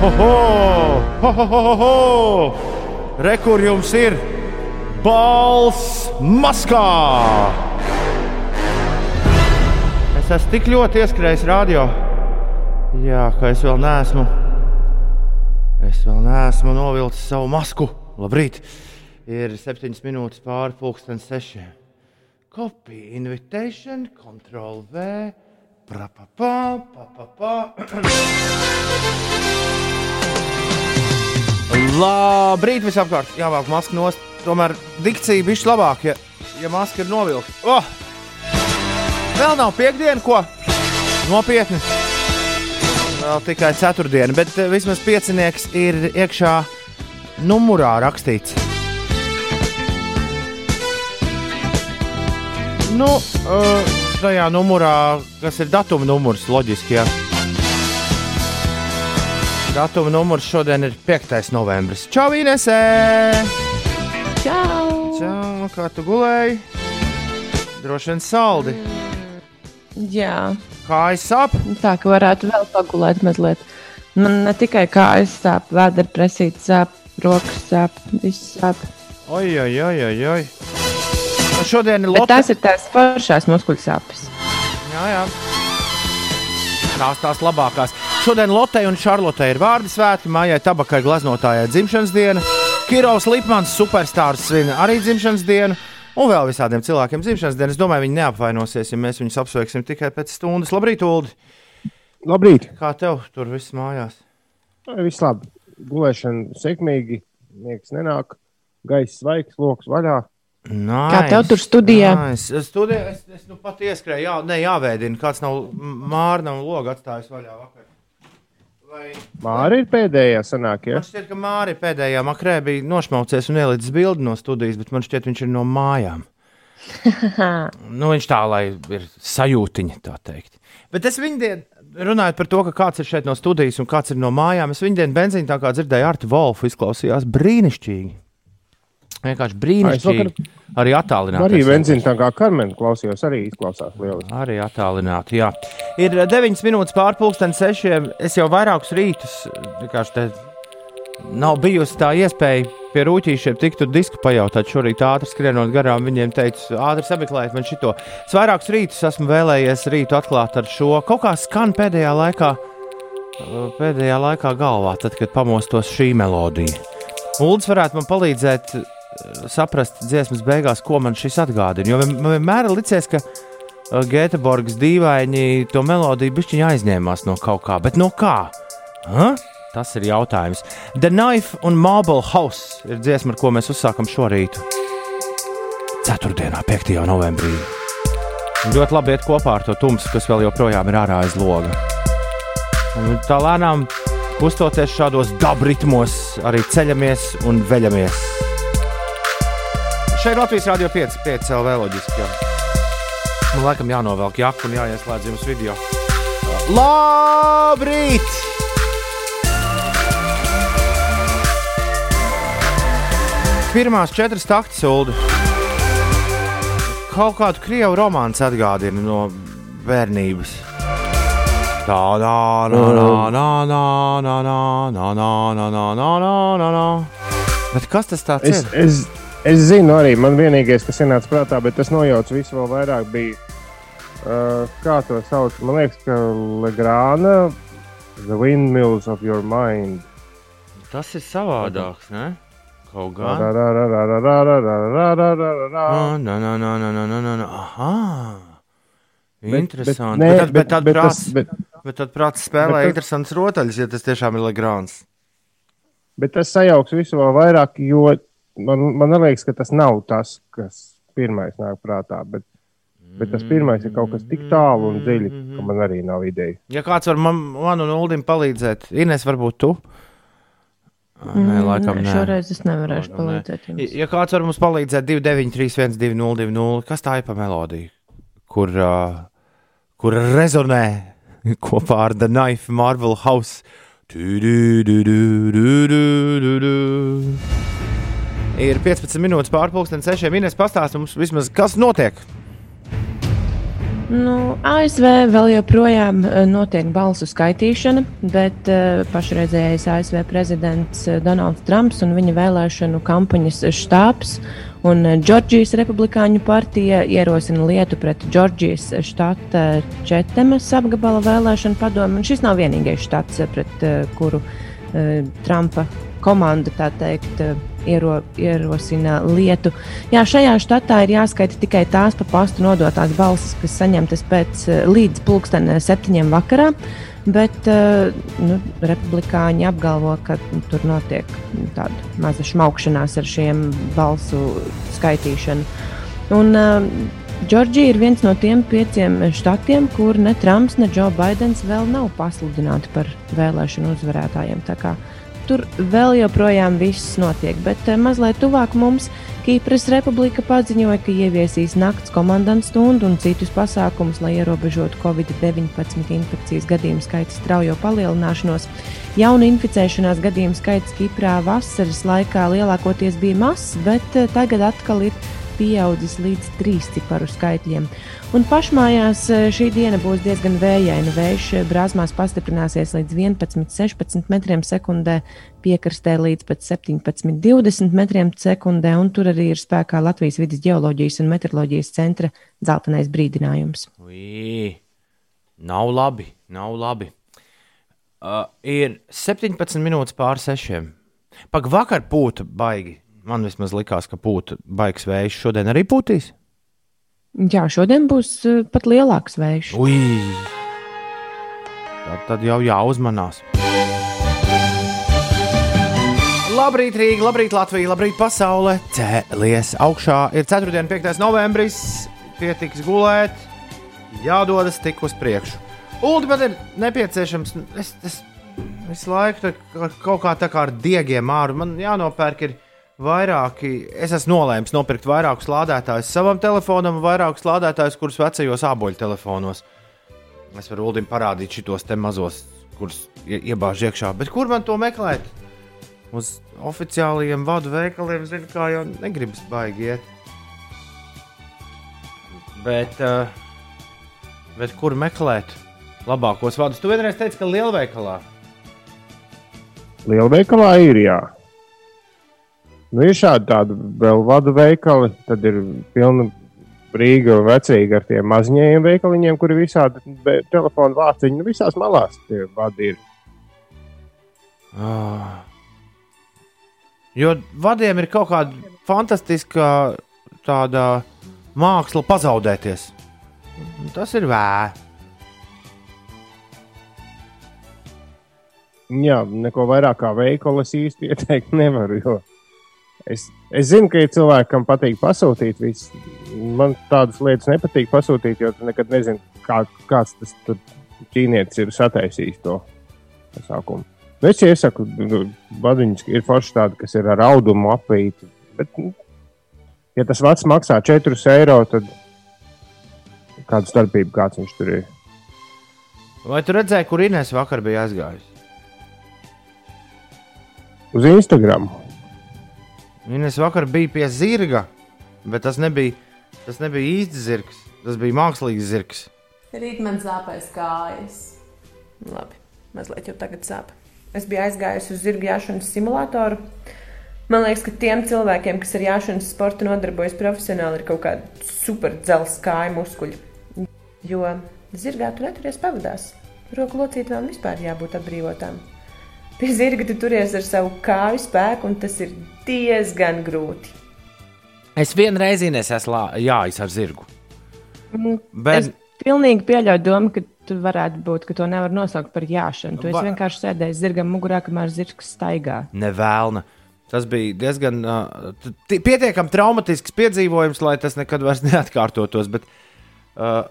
ho, ho, ho, ho, ho. Rekur jums ir balss maskā! Es esmu tik ļoti ieskrējis radio. Jā, ka es vēl neesmu. Es vēl neesmu novilcis savu masku. Labrīt! Ir septiņas minūtes pāri pusdienas sešiem. Copy, invitation, control V. Pra, pa, pa, pa, pa, pa. Labrīt, visapkārt! Jāvelk maska nost. Tomēr dikcija bija labāka, ja, ja maska ir novilkta. Oh! Vēl nav piekdiena, ko nopietni. Vēl tikai ceturtdiena, bet eh, vismaz piecinieks ir iekšā numurā rakstīts. Nu, uh, tajā numurā, kas ir datuma numurs, loģiski. Jā. Datuma numurs šodien ir 5. novembris. Čau, Inesē! Čau! Čau, kā tu gulēji? Droši vien saldi. Jā, Kājas sāp? tā ka varētu vēl pagulēt mazliet. Man ne tikai kājas sāp, vēdera presīte sāp, rokas sāp, viss sāp. Oi, oi, oi, oi. oi. Nu, Šodien ir Lotte. tās ir tās foršās muskuļu sāpes. Jā, jā. Tās tās labākās. Šodien Lotei un Šarlotei ir vārdu svētki, Mājai Tabakai gleznotāja dzimšanas diena, Kirovs Lipmans superstārs svin arī dzimšanas dienu. Un vēl visādiem cilvēkiem dzimšanas dienu. Es domāju, viņi neapvainosies, ja mēs viņus apsveiksim tikai pēc stundas. Labrīt, Ulu! Labrīt! Kā tev tur viss mājās? Viss labi. Gulēšana sekmīgi, niekas nenāk, gaisa svaigs, lokus vaļā. Nice. Kā tev tur studijā? Nice. Studijā es, es nu pat ieskrēju, jā, ne, jāvēdina. Kāds nav mārna un logs atstājis vaļā vakar. Vai Māra ir pēdējā sanāk, ja? Man šķiet, ka Mārija pēdējā makrē bija nošmaucies un ielicis bildi no studijas, bet man šķiet, viņš ir no mājām. nu, viņš tā, lai ir sajūtiņa, tā teikt. Bet es viņu dienu, runājot par to, ka kāds ir šeit no studijas un kāds ir no mājām, es viņu dienu benzīnu tā kā dzirdēju Artu Wolfu, izklausījās brīnišķīgi. Vienkārši brīnišķīgi. Arī attālināti. Arī benzīna tā kā Karmen klausījos, arī izklausās lieliski. Arī attālināti, jā. Ir 9 minūtes pārpusdienas sešiem. Es jau vairākus rītus vienkārši te nav bijusi tā iespēja pie rūtīšiem tikt un disku pajautāt. Šorīt ātri skrienot garām, viņiem teicu, ātri sameklējiet man šito. Es vairākus rītus esmu vēlējies rītu atklāt ar šo. Kaut kā skan pēdējā laikā, pēdējā laikā galvā, tad, kad pamostos šī melodija. Uldis varētu man palīdzēt eh, saprast dziesmas beigās, ko man šis atgādina. Jo man vienmēr licies, ka uh, Gēteborgas dīvaini to melodiju bišķiņā aizņēmās no kaut kā. Bet no kā? Ha? Tas ir jautājums. The Knife un Marble House ir dziesma, ar ko mēs uzsākam šorīt. Ceturtdienā, 5. novembrī. Ļoti labi iet kopā ar to tumsu, kas vēl joprojām ir ārā aiz loga. Un tā lēnām kustoties šādos dabritmos, arī ceļamies un veļamies. Šeit Latvijas Rādio 5, 5 LV loģiski. Jā. Man laikam jānovelk jaka un jāieslēdz jums video. Labrīt! Pirmās četras taktis, Ulu. Kaut kādu krievu romānu atgādina no bērnības. Tā, nā, nā, nā, nā, nā, nā, nā, nā, nā, nā, nā, nā, nā. Bet kas tas tāds Es, ir? es, Es zinu, arī man vienīgais, kas ienāca prātā, bet tas nojauts visu vēl vairāk, bija. Uh, kā to sauc? Man liekas, ka Legrāna, The Windmills of Your Mind. Tas ir savādāks, ne? Kaut kā. Ah, Aha! Interesanti. Bet, bet, bet, bet, bet, bet, bet tad prātā spēlē interesants rotaļs, ja tas tiešām ir Legrāns. Bet tas sajauks visu vēl vairāk, jo man, man liekas, ka tas nav tas, kas pirmais nāk prātā. Bet, bet tas pirmais ir kaut kas tik tālu un dziļi, ka man arī nav ideja. Ja kāds var man, man un Uldim palīdzēt, Ines, varbūt tu? Nē, laikam Nē. Šoreiz es nevarēšu palīdzēt Ja jums. ja kāds var mums palīdzēt, 293, 202, kas tā ir pa melodiju, kur, uh, kur rezonē kopā ar The Knife Marvel House. Tu, du, du, du, du, du, du, du. Ir 15 minūtes pārpusdienas, 6 minūtes pastāstīt mums vismaz, kas notiek. Nu, ASV vēl joprojām eh, notiek balsu skaitīšana, bet uh, pašreizējais ASV prezidents eh, Donalds Trumps un viņa vēlēšanu kampaņas štābs un Džordžijas Republikāņu partija ierosina lietu pret Džordžijas štata Četemes apgabala vēlēšanu padomu. Šis nav vienīgais štats, pret uh, kuru uh, Trumpa komanda, tā teikt, iero, ierosina lietu. Jā, šajā štatā ir jāskaita tikai tās pa pastu nodotās balsis, kas saņemtas pēc eh, līdz pulksten septiņiem vakarā. Bet uh, nu, republikāņi apgalvo, ka nu, tur notiek tāda maza šmaukšanās ar šiem balsu skaitīšanu. Un, uh, Džordžija ir viens no tiem pieciem štatiem, kur ne Trumps, ne Džo Baidens vēl nav pasludināti par vēlēšanu uzvarētājiem. Tā kā tur vēl joprojām viss notiek, bet eh, mazliet tuvāk mums Kīpras republika paziņoja, ka ieviesīs nakts komandantu stundu un citus pasākumus, lai ierobežotu Covid-19 infekcijas gadījumu skaita straujo palielināšanos. Jaunu inficēšanās gadījumu skaits Kiprā vasaras laikā lielākoties bija mazs, bet eh, tagad atkal ir pieaudzis līdz trīs ciparu skaitļiem. Un pašmājās e, šī diena būs diezgan vējaina. Vējš e, brāzmās pastiprināsies līdz 11-16 metriem sekundē, piekrastē līdz pat 17-20 metriem sekundē, un tur arī ir spēkā Latvijas vidas geoloģijas un meteoroloģijas centra dzeltenais brīdinājums. Ui, nav labi, nav labi. Uh, ir 17 minūtes pār sešiem. Pak vakar pūta baigi Man vismaz likās, ka pūta baigs vējš. Šodien arī pūtīs? Jā, šodien būs uh, pat lielāks vējš. Ui! Tad, tad jau jāuzmanās. Labrīt, Rīga, labrīt, Latvija, labrīt, pasaule. Cēlies augšā. Ir 4. un 5. novembris. Pietiks gulēt, jādodas tik uz priekšu. Ulu man ir nepieciešams. Es, es visu laiku kaut kā tā kā ar diegiem ārā. Man jānopērk ir vairāki, es esmu nolēmis nopirkt vairākus lādētājus savam telefonam, vairākus lādētājus, kurus vecajos āboļu telefonos. Es varu Ulim parādīt šitos te mazos, kurus iebāž iekšā. Bet kur man to meklēt? Uz oficiālajiem vadu veikaliem, zinu, kā jau negribas baigi iet. Bet, uh, bet kur meklēt labākos vadus? Tu vienreiz teici, ka lielveikalā. Lielveikalā ir jā. Nu, ir šādi tādi vēl vadu veikali, tad ir pilna Rīga vecīga ar tiem mazņiem veikaliņiem, kuri visādi telefonu vārciņi, nu, visās malās tie vadi ir. Ah. Jo vadiem ir kaut kāda fantastiska tāda māksla pazaudēties. Tas ir vēs. Jā, neko vairāk kā veikalu es īsti ieteikt nevaru. Jo Es, es zinu, ka ir cilvēki, kam patīk pasūtīt. Visu. Man tādas lietas nepatīk pasūtīt, jo tu nekad nezini, kā, kāds tas ķīnietis ir sataisījis to pasākumu. Nu, es iesaku, nu, vadiņas ir forši tādi, kas ir ar audumu apvīti. Bet, nu, ja tas vats maksā 4 eiro, tad kāda starpība kāds viņš tur ir? Vai tu redzēji, kur Inês vakar bija aizgājis? Uz Instagram. Ines vakar bija pie zirga, bet tas nebija, tas nebija īsts zirgs. Tas bija mākslīgs zirgs. Rīt man sāpēs kājas. Labi, mazliet jau tagad sāp. Es biju aizgājusi uz zirga jāšanas simulātoru. Man liekas, ka tiem cilvēkiem, kas ar jāšanas sportu nodarbojas profesionāli, ir kaut kāda super dzelzceļa kāja muskuļi. Jo zirgā tur neturies pavadās. Roku locītām vispār jābūt atbrīvotām. Pie zirga tu turies ar savu kāju spēku, un tas ir diezgan grūti. Es vienreiz esmu jājis ar zirgu. Mm, Bet... Es pilnīgi pieļauju domu, ka tu varētu būt, ka to nevar nosaukt par jāšanu. Tu Va... vienkārši sēdēji zirgam mugurā, kamēr zirgs staigā. Nevēlna. Tas bija diezgan uh, pietiekami traumatisks piedzīvojums, lai tas nekad vairs neatkārtotos. Bet, uh,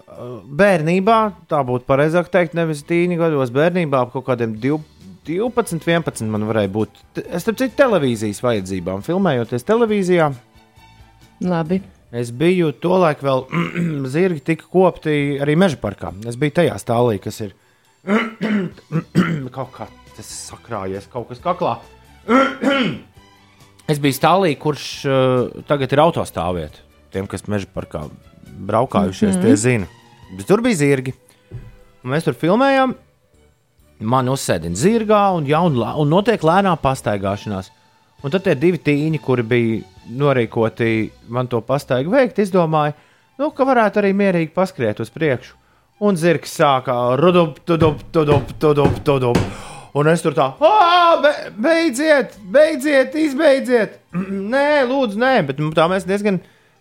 bērnībā, tā būtu pareizāk teikt, nevis tīņa gados, bērnībā ap kaut kādiem 12 12, 11 man varēja būt. Es tam citu televīzijas vajadzībām, filmējoties televīzijā. Labi. Es biju to laiku vēl zirgi tika kopti arī meža parkā. Es biju tajā stāvā, kas ir kaut kā tas sakrājies, kaut kas kaklā. es biju stāvā, kurš uh, tagad ir autostāvvieta. Tiem, kas meža parkā braukājušies, mm -hmm. tie zina. Bet tur bija zirgi. Un mēs tur filmējām. Man uzsēdina zirgā un, ja, un, un notiek lēnā pastaigāšanās. Un tad tie divi tīņi, kuri bija norīkoti man to pastaigu veikt, izdomāja, nu, ka varētu arī mierīgi paskriet uz priekšu. Un zirgs sāka rudup, tudup, tudup, tudup, tudup. Un es tur tā, be, beidziet, beidziet, izbeidziet. nē, lūdzu, nē, bet nu, tā mēs diezgan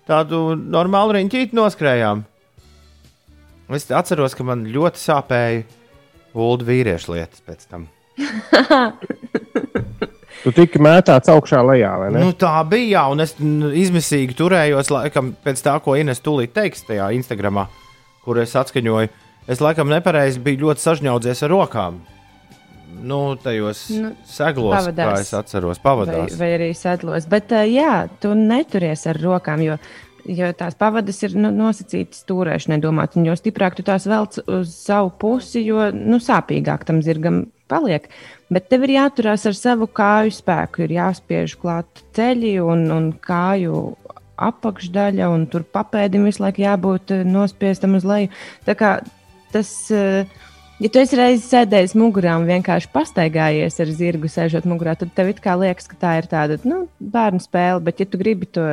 tādu normālu riņķīti noskrējām. Es atceros, ka man ļoti sāpēja ulu vīriešu lietas pēc tam. Tu tiki mētāts augšā lejā, vai ne? Nu, tā bija, jā, un es izmisīgi turējos, laikam, pēc tā, ko Ines tūlīt teiks tajā Instagramā, kur es atskaņoju. Es laikam nepareizi biju ļoti sažņaudzies ar rokām. Nu, tajos nu, seglos, pavadās. kā es atceros, vai, pavadās. vai arī sedlos. Bet, uh, jā, tu neturies ar rokām, jo, jo tās pavadas ir nu, nosacītas stūrēšanai, domāt, un jo stiprāk tu tās velc uz savu pusi, jo nu, sāpīgāk tam zirgam paliek. Bet tev ir jāturās ar savu kāju spēku, ir jāspiež klāt ceļi un, un kāju apakšdaļa, un tur papēdim visu laiku jābūt eh, nospiestam uz leju. Tā kā tas. eh, Ja tu esi reiz sēdējis mugurā un vienkārši pastaigājies ar zirgu, sēžot mugurā, tad tev liekas, ka tā ir tāda nu, bērnu spēle. Bet, ja tu gribi to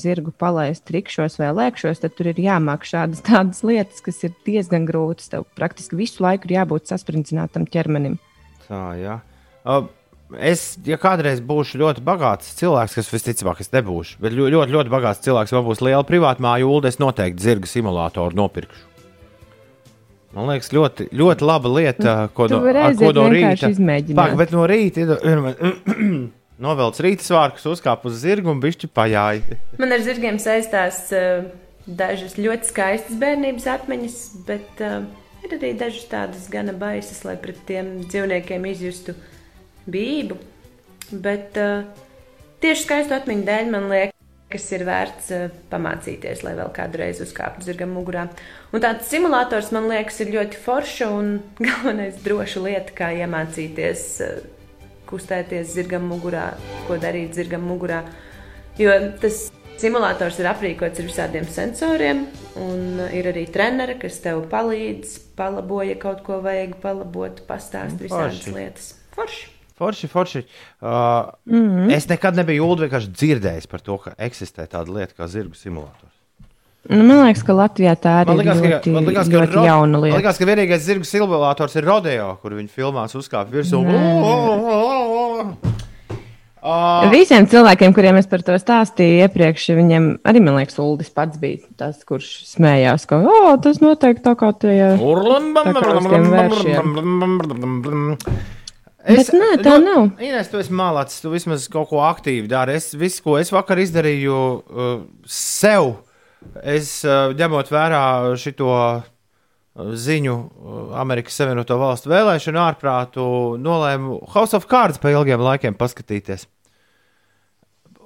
zirgu palaist trikšos vai lēkšos, tad tur ir jāmāk šādas tādas lietas, kas ir diezgan grūtas. Tev praktiski visu laiku ir jābūt saspridzinātam ķermenim. Tā, jā. Uh, Es, ja kādreiz būšu ļoti bagāts cilvēks, kas visticamāk, es nebūšu, bet ļo- ļoti, ļoti bagāts cilvēks, man būs liela privāta māja, ULD, es noteikti zirga simulātoru nopirkšu. Man liekas, ļoti, ļoti laba lieta, ko Tu no, ko no rīta. izmēģināt. Pak, bet no rīta ir- novelc rīta svārkus, uzkāp uz zirgu un bišķi pajāja. Man ar zirgiem saistās uh, dažas ļoti skaistas bērnības atmiņas, bet uh, ir arī dažas tādas gana baisas, lai pret tiem dzīvniekiem izjustu bību. Bet uh, tieši skaistu atmiņu dēļ man liekas, kas ir vērts uh, pamācīties, lai vēl kādu reizi uzkāptu zirgam mugurā. Un tāds simulators man liekas ir ļoti forša un galvenais droša lieta, kā iemācīties uh, kustēties zirgam mugurā, ko darīt zirgam mugurā. Jo tas simulators ir aprīkots ar visādiem sensoriem, un uh, ir arī treneri, kas tev palīdz, palabo, ja kaut ko vajag palabot, pastāst Nu, visādas lietas. Forši! Forši, forši. Uh, mm -hmm. Es nekad nebiju ULD vienkārši dzirdējis par to, ka eksistē tāda lieta kā zirgu simulators. Nu, man liekas, ka Latvijā tā arī Man liekas, ir ka, ļoti, man liekas, ka, ļoti ro- jauna man lieta. liekas, ka vienīgais zirgu simulators ir rodeo, kur viņi filmās uzkāpt virsū. Uh, Visiem cilvēkiem, kuriem es par to stāstīju iepriekš, viņiem arī, man liekas, Uldis pats bija tas, kurš smējās, ka oh, tas noteikti tā kā tie. Tā tiem Bet nē, tā nav. Ines, tu esi mālāts, tu vismaz kaut ko aktīvi dari. Es visu, ko es vakar izdarīju uh, sev, es uh, ņemot vērā šito uh, ziņu uh, Amerikas Savienoto Valstu vēlēšanu ārprātu, nolēmu House of Cards pa ilgiem laikiem paskatīties.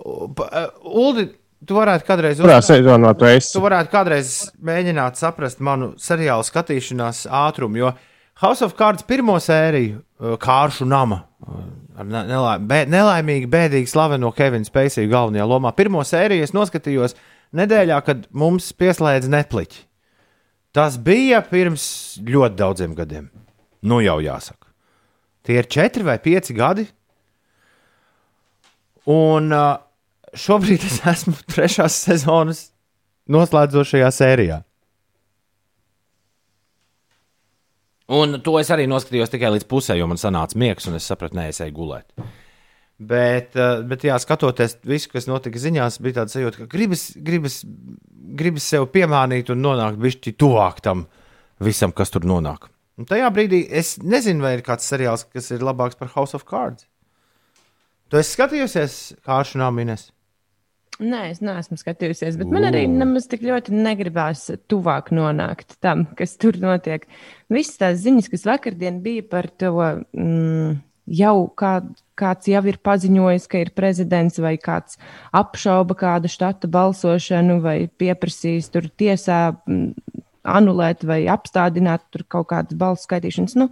Uh, Uldi, tu varētu kādreiz sezonā tu esi? Tu varētu kādreiz mēģināt saprast manu seriālu skatīšanās ātrumu, jo House of Cards pirmo sēriju, Kāršu nama, uh, ar ne- nelaim, bē, nelaimīgi, bēdīgi slaveno Kevinu Spacey galvenajā lomā. Pirmo sēriju es noskatījos nedēļā, kad mums pieslēdz Netflix. Tas bija pirms ļoti daudziem gadiem. Nu jau jāsaka. Tie ir četri vai pieci gadi. Un uh, šobrīd es esmu trešās sezonas noslēdzošajā sērijā. Un to es arī noskatījos tikai līdz pusē, jo man sanāca miegs, un es sapratu, nē, es eju gulēt. Bet, uh, bet jā, skatoties visu, kas notika ziņās, bija tāds sajūta, ka gribas, gribas, gribas sev piemānīt un nonākt bišķi tuvāk tam visam, kas tur nonāk. Un tajā brīdī es nezinu, vai ir kāds seriāls, kas ir labāks par House of Cards. Tu esi skatījusies Kāršu nāmines? Nē, es neesmu skatījusies, bet man arī nemaz tik ļoti negribās tuvāk nonākt tam, kas tur notiek. Visas tās ziņas, kas vakardien bija par to, mm, jau kā, kāds jau ir paziņojis, ka ir prezidents, vai kāds apšauba kādu štata balsošanu, vai pieprasīs tur tiesā mm, anulēt vai apstādināt tur kaut kādas balsu skaitīšanas. Nu,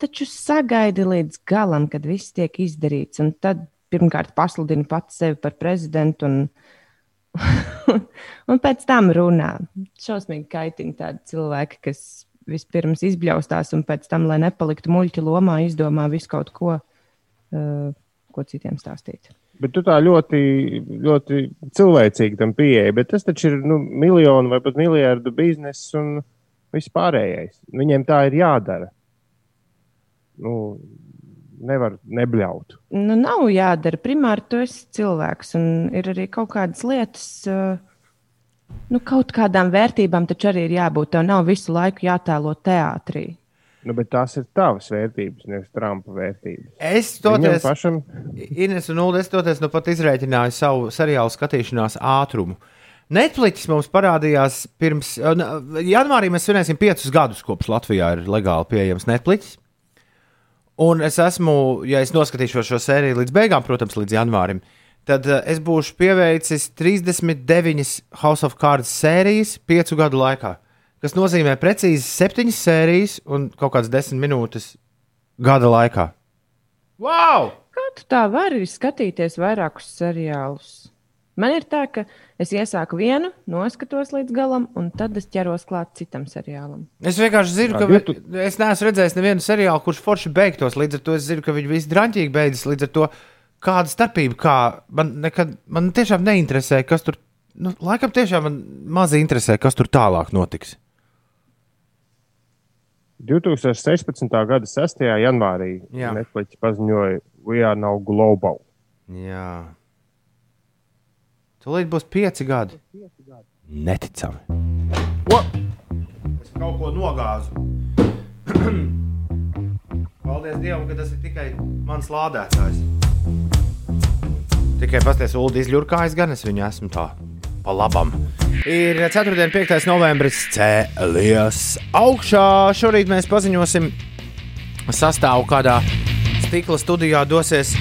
taču sagaidi līdz galam, kad viss tiek izdarīts, un tad pirmkārt pasludina pats sevi par prezidentu. Un, un pēc tam runā. Šausmīgi kaitina tādi cilvēki, kas vispirms izbļaustās, un pēc tam, lai nepaliktu muļķa lomā, izdomā visu kaut ko, uh, ko citiem stāstīt. Bet tu tā ļoti, ļoti cilvēcīgi tam pieeji, bet tas taču ir nu, miljonu vai pat miljardu bizness un viss pārējais. Viņiem tā ir jādara. Nu, nevar nebļaut. Nu, nav jādara. Primāri tu esi cilvēks, un ir arī kaut kādas lietas. Uh, nu, kaut kādām vērtībām taču arī ir jābūt. Tev nav visu laiku jātēlo teātrī. Nu, bet tās ir tavas vērtības, nevis Trumpa vērtības. Es toties, pašam... Ines un Ulu, es toties nu pat izrēķināju savu seriālu skatīšanās ātrumu. Netflix mums parādījās pirms, janvārī mēs svinēsim piecus gadus, kopš Latvijā ir legāli pieejams Netflix. Un es esmu, ja es noskatīšos šo sēriju līdz beigām, protams, līdz janvārim, tad uh, es būšu pieveicis 39 House of Cards sērijas piecu gadu laikā. Tas nozīmē precīzi septiņas sērijas un kaut kādas desmit minūtes gada laikā. Wow! Kā tu tā vari skatīties vairākus seriālus? Man ir tā, ka es iesāku vienu, noskatos līdz galam, un tad es ķeros klāt citam seriālam. Es vienkārši zinu, ka vi... es neesmu redzējis nevienu seriālu, kurš forši beigtos. Līdz ar to es zinu, ka viņi visi drāmīgi beidzas. Līdz ar to kāda starpība, kā man nekad, man tiešām neinteresē, kas tur, nu, laikam tiešām man maz interesē, kas tur tālāk notiks. 2016. gada 6. janvārī. Netflix paziņoja, We are now global. Jā. Tūlīt būs pieci gadi. Neticami. O! Es kaut ko nogāzu. Paldies Dievam, ka tas ir tikai mans lādētājs. Tikai pasties, Ulu izļurkājis, gan es viņu esmu tā pa labam. Ir 4. un 5. novembris cēlies augšā. Šorīt mēs paziņosim sastāvu, kādā stikla studijā dosies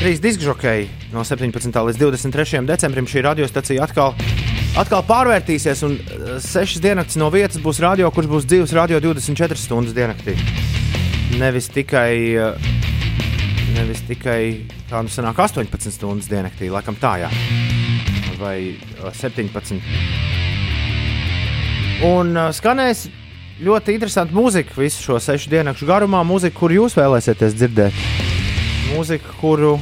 trīs diskžokeji no 17. līdz 23. decembrim. Šī radiostacija atkal, atkal pārvērtīsies, un eh, sešas dienas no vietas būs radio, kurš būs dzīves radio 24 stundas diennaktī. Nevis tikai, eh, nevis tikai Tā nu sanāk 18 stundas diennaktī, laikam tā, jā. Vai 17. Un uh, skanēs ļoti interesanti mūzika visu šo sešu dienu garumā. Mūzika, kur jūs vēlēsieties dzirdēt. Mūzika, kuru,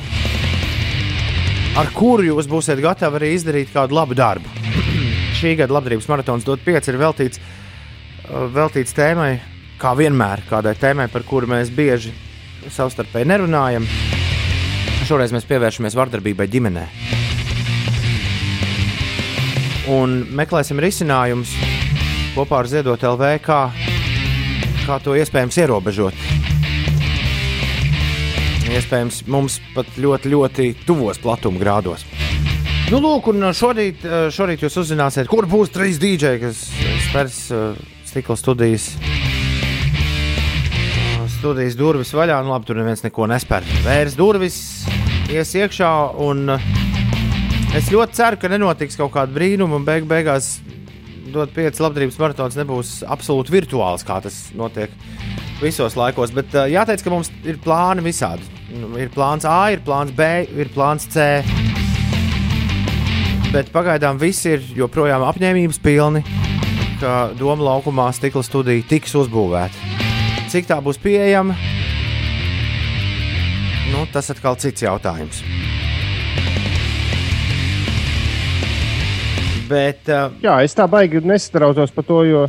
ar kuru jūs būsiet gatavi arī izdarīt kādu labu darbu. Šī gada labdarības maratons dot 5 ir veltīts, veltīts tēmai, kā vienmēr, kādai tēmai, par kuru mēs bieži savstarpēji nerunājam šoreiz mēs pievēršamies vardarbībai ģimenē. Un meklēsim risinājumus kopā ar Ziedot LV, kā, kā to iespējams ierobežot. Iespējams, mums pat ļoti, ļoti tuvos platuma grādos. Nu, lūk, un šorīt, šorīt jūs uzzināsiet, kur būs trīs dīdžeji, kas spērs uh, stikla studijas studijas durvis vaļā. Nu, labi, tur neviens neko nespēr. Vērs durvis, ies iekšā. Un es ļoti ceru, ka nenotiks kaut kāda brīnuma un beig beigās dot pieci labdarības maratons nebūs absolūti virtuāls, kā tas notiek visos laikos. Bet uh, jāteic, ka mums ir plāni visādi. Nu, ir plāns A, ir plāns B, ir plāns C. Bet pagaidām viss ir joprojām apņēmības pilni, ka Doma laukumā stikla studija tiks uzbūvēta. Cik tā būs pieejama? Nu, tas atkal cits jautājums. Bet, uh, Jā, es tā baigi nesatraucos par to, jo,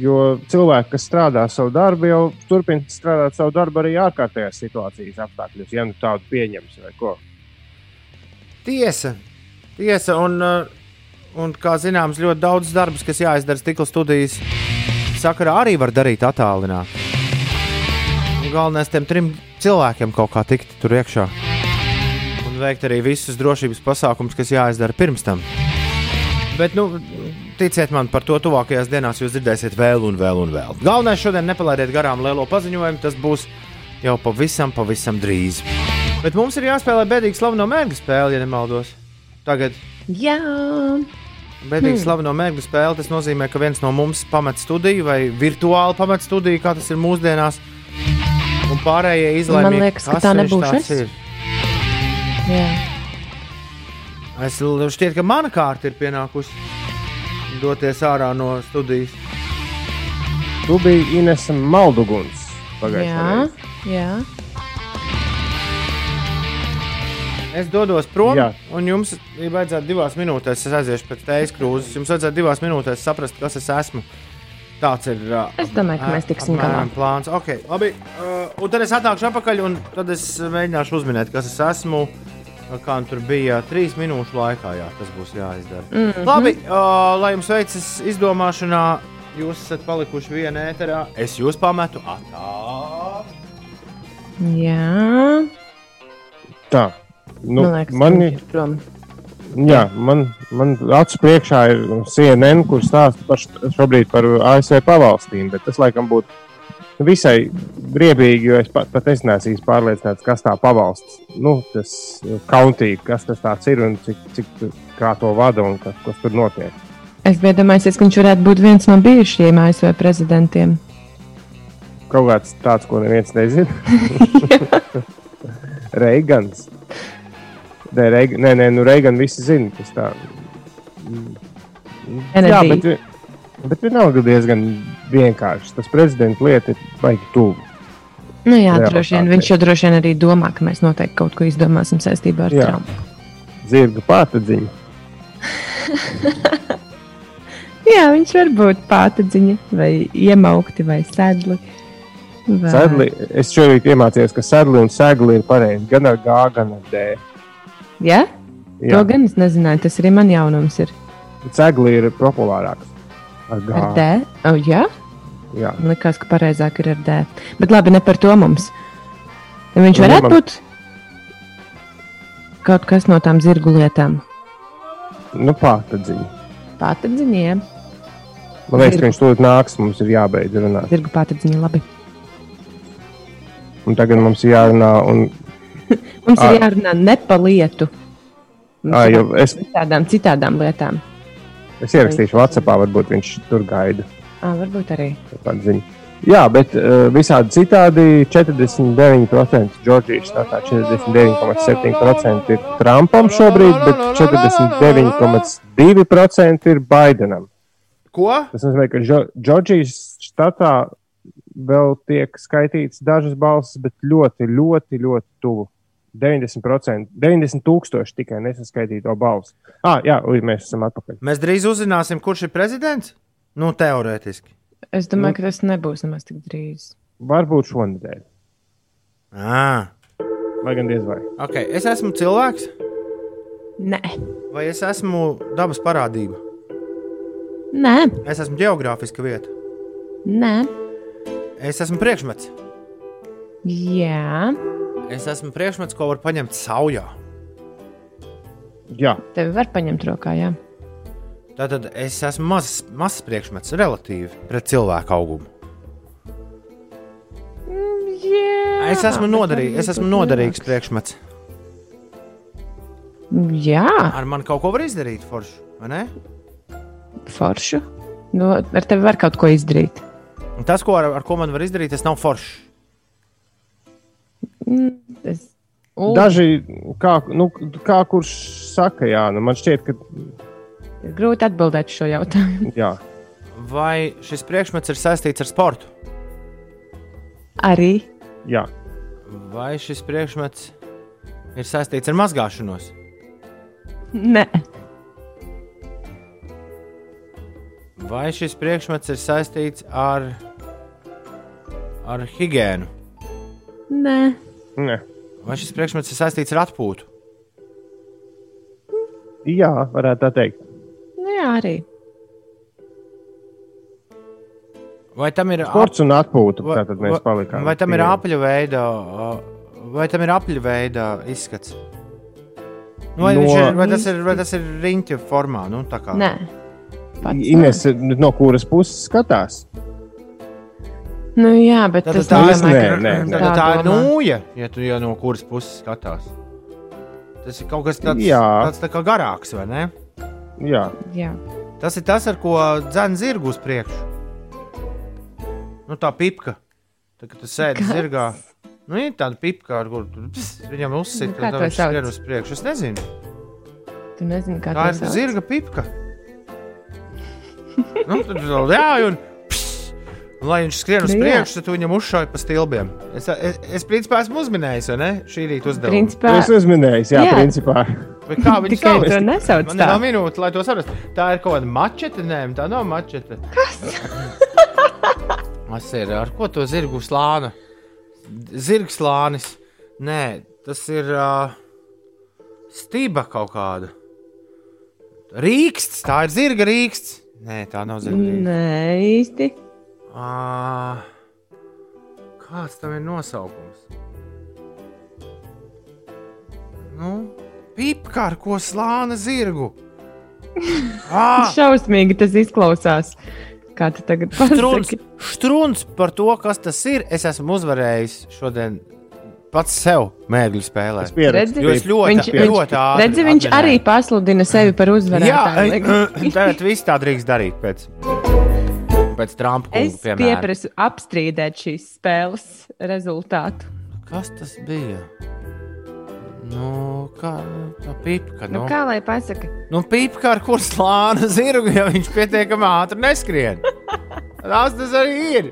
jo cilvēki, kas strādā savu darbu, jau turpina strādāt savu darbu arī ārkārtējās situācijas apstākļos, ja nu tādu pieņems vai ko. Tiesa, tiesa un, un kā zināms, ļoti daudz darbus, kas jāizdara stikla studijas sakarā, arī var darīt attālināti galvenais tiem trim cilvēkiem kaut kā tikt tur iekšā. Un veikt arī visus drošības pasākumus, kas jāizdara pirms tam. Bet, nu, ticiet man, par to tuvākajās dienās jūs dzirdēsiet vēl un vēl un vēl. Galvenais šodien nepalaidiet garām lielo paziņojumu, tas būs jau pavisam, pavisam drīz. Bet mums ir jāspēlē bēdīgi slaveno mērķu spēli, ja nemaldos. Tagad. Jā. Bēdīgi hmm. slaveno mērķu spēli. Tas nozīmē, ka viens no mums pamet studiju vai virtuāli pamet studiju, kā tas ir mūsdienās. Un pārējie izlēma, man liekas, ka tā nebūs es. Ir. Jā. Es šķiet, ka mana kārta ir pienākusi doties ārā no studijas. Tu biji Inese Malduguns. pagājušajā jā. Es dodos prom, Jā. Un jums ir vajadzētu divās minūtēs, es aiziešu pēc teijas krūzes. Jums vajadzētu divās minūtēs saprast, kas es esmu. Tāds ir. Uh, Es domāju, ka mēs tiksim galā. Plāns. Okay, labi, uh, un tad es atnākšu atpakaļ, un tad es mēģināšu uzminēt, kas es esmu. uh, Kā nu tur bija trīs minūšu laikā, jā, tas būs jāizdara. Mm -hmm. Labi, uh, lai jums veicas izdomāšanā, jūs esat palikuši vienā ēterā. Es jūs pametu atā. Jā, Tā. Nu, man liekas, man, ir- prom. jā, man, man acu priekšā ir CNN, kur stāsta par šobrīd par ASV pavalstīm. Bet tas laikam būtu visai briebīgi, jo es pat, pat es neesmu īsti pārliecināts, kas tā pavalsts. Nu, tas kauntī, kas tas ir un cik, cik kā to vada un kas, kas tur notiek. Es biju domājis, ka viņš varētu būt viens no bijušajiem ASV prezidentiem. Kaut kāds tāds, ko neviens nezina. Reigans. Nē, Reig nē, nē, nu Reigans visi zina, kas tā. Mm. Jā, bet, bet vienalga diezgan vienkārši. Tas prezidenta lieta ir baigi tuvu. Nu, jā, Jā, droši vien. Viņš jau droši vien arī domā, ka mēs noteikti kaut ko izdomāsim saistībā ar Jā. Trumpu. Zirga pārtadziņa. Jā, viņš var būt pātadziņa, vai iemaukti, vai sedli. Vai... Sedli, es šorīt iemācījos, ka sedli un segli ir pareizi gan ar G, gan ar D. Jā? Jā, To gan es nezināju. Tas arī man jaunums ir. segli ir populārāks. Ar G. Ar D. Oh, jā, Jā. liekas, ka pareizāk ir ar D. Bet labi, ne par to mums. Viņš Nu, varētu man- būt kaut kas no tām zirgu lietām. Nu, pārtadziņa. Pātadziņiem. Man liekas, Zirgu. ka viņš tūlīt nāks, mums ir jābeidz runāt. Zirgu pātadziņa labi. Un tagad mums ir jārunā. Un, Mums ir jārunā ne pa lietu. Mums ā, ir jo es, par Tādām citām lietām. Es ierakstīšu WhatsApp, varbūt viņš tur gaida. À, varbūt arī. Jā, bet uh, visādi citādi 49% Džordžijas štatā, 49,7% ir Trumpam šobrīd, bet 49,2% ir Baidenam. Ko? Tas nozīmē, ka Džo- Džordžijas štatā vēl tiek skaitīts dažas balsis, bet ļoti, ļoti, ļoti tuvu. 90%, 90 tūkstoši tikai nesaskaitīto balsu. Ah, jā, uj, mēs esam atpakaļ. Mēs drīz uzzināsim, kurš ir prezidents? Nu, teorētiski. Es domāju, ka tas nebūs nemaz tik drīz. Varbūt šonadēļ, À, vai gan diez vai. okay. Es esmu cilvēks, Nē, vai es esmu dabas parādība? nē, Es esmu geogrāfiska vieta. nē. Es esmu priekšmets. Jā, Es esmu priekšmets, ko var paņemt saujā. Jā, tevi var paņemt rokā. Jā. Tātad es esmu mazs, mazs priekšmets, relatīvi pret cilvēku augumu. jā Es esmu, bet noderīg, es esmu noderīgs lielāks. priekšmets. Jā, Ar mani kaut ko var izdarīt, forši, vai ne? foršu. Nu, ar tevi var kaut ko izdarīt. Un tas, ko ar, ar ko man var izdarīt, tas nav forši. Mm, Es... U, Daži, kā, nu, kā kurš saka, jā, nu, man šķiet, ka Ir grūti atbildēt šo jautājumu. jā, Vai šis priekšmets ir saistīts ar sportu? Arī jā, Vai šis priekšmets ir saistīts ar mazgāšanos? nē, Vai šis priekšmets ir saistīts ar, ar higiēnu? nē. Ne. Vai šis priekšmets ir saistīts ar atpūtu? jā, varētu tā teikt. Nu, jā, arī. Vai tam ir Sports un atpūta, vai- tātad mēs palikām. Vai tam ir apļu veida, uh, vai tam ir apļu veida izskats? Nu, vai, No- ir, vai, tas ir, vai tas ir riņķa formā? Nu, tā kā. Nē, pats. Ines, no kuras puses skatās? Nu, jā, bet Tad tas tā, es nozīmē, nē, ka- nē, tā, tā ir nūja, ja tu jau no kuras puses skatās. Tas ir kaut kas tāds, Jā. tāds tā kā garāks, vai ne? Jā, Jā. Tas ir tas, ar ko dzēn zirgu uz priekšu. Nu, tā pipka. Tā, kad tu sēdi Kas? zirgā, nu, ir tāda pipka, ar kuru viņam uzsit, Nu, to viņš skrien uz priekšu. Es nezinu. Tu nezini, kā Tā to ir sauc? zirga pipka. nu, tad jā, un, un lai viņš skrien uz Nu, priekšu, tad tu viņam uzšauj pa stilbiem. Es, es, es principā esmu uzminējis, vai ne? Šī rīta uzdevumu. Principā, Es uzminēju, jā, Jā. jā. principā. Bet Kā viņi tikai sauc? to nesauc Man tā. ir vēl minūte, lai to saprastu. Tā ir kaut kāda mačete, nē, tā nav mačete. Kas? Tas ir ar ko to zirgu slāna? Zirgs slānis. Nē, tas ir uh, stība kaut kāda. Rīksts, tā ir zirga rīksts. Nē, tā nav zirga rīksts. Nē, īsti. Uh, kāds tam ir nosaukums? Nu, pipka ar ko slāna zirgu. Ah, Šausmīgi tas izklausās. Kā tu tagad Strūns, pasaki? strūns par to, kas tas ir. Es esmu uzvarējis šodien pats sev mēģināju spēlēt. Es pieredzu. Redzi? Jo es ļoti, Viņš- ļoti, ļoti ātri. Redzi, viņš atminēju. arī pasludina sevi par Jā, uzvarētāju. tagad viss tā drīkst darīt pēc, pēc Trumpa Es kunga piemēra. pieprasu apstrīdēt šīs spēles rezultātu. Kas tas bija? Nu, kā tā pipka. Nu, Nu, kā lai pasaka? nu pipka ar kur slāna zirgu, ja viņš pietiekami ātri neskrien. Tas tas arī ir.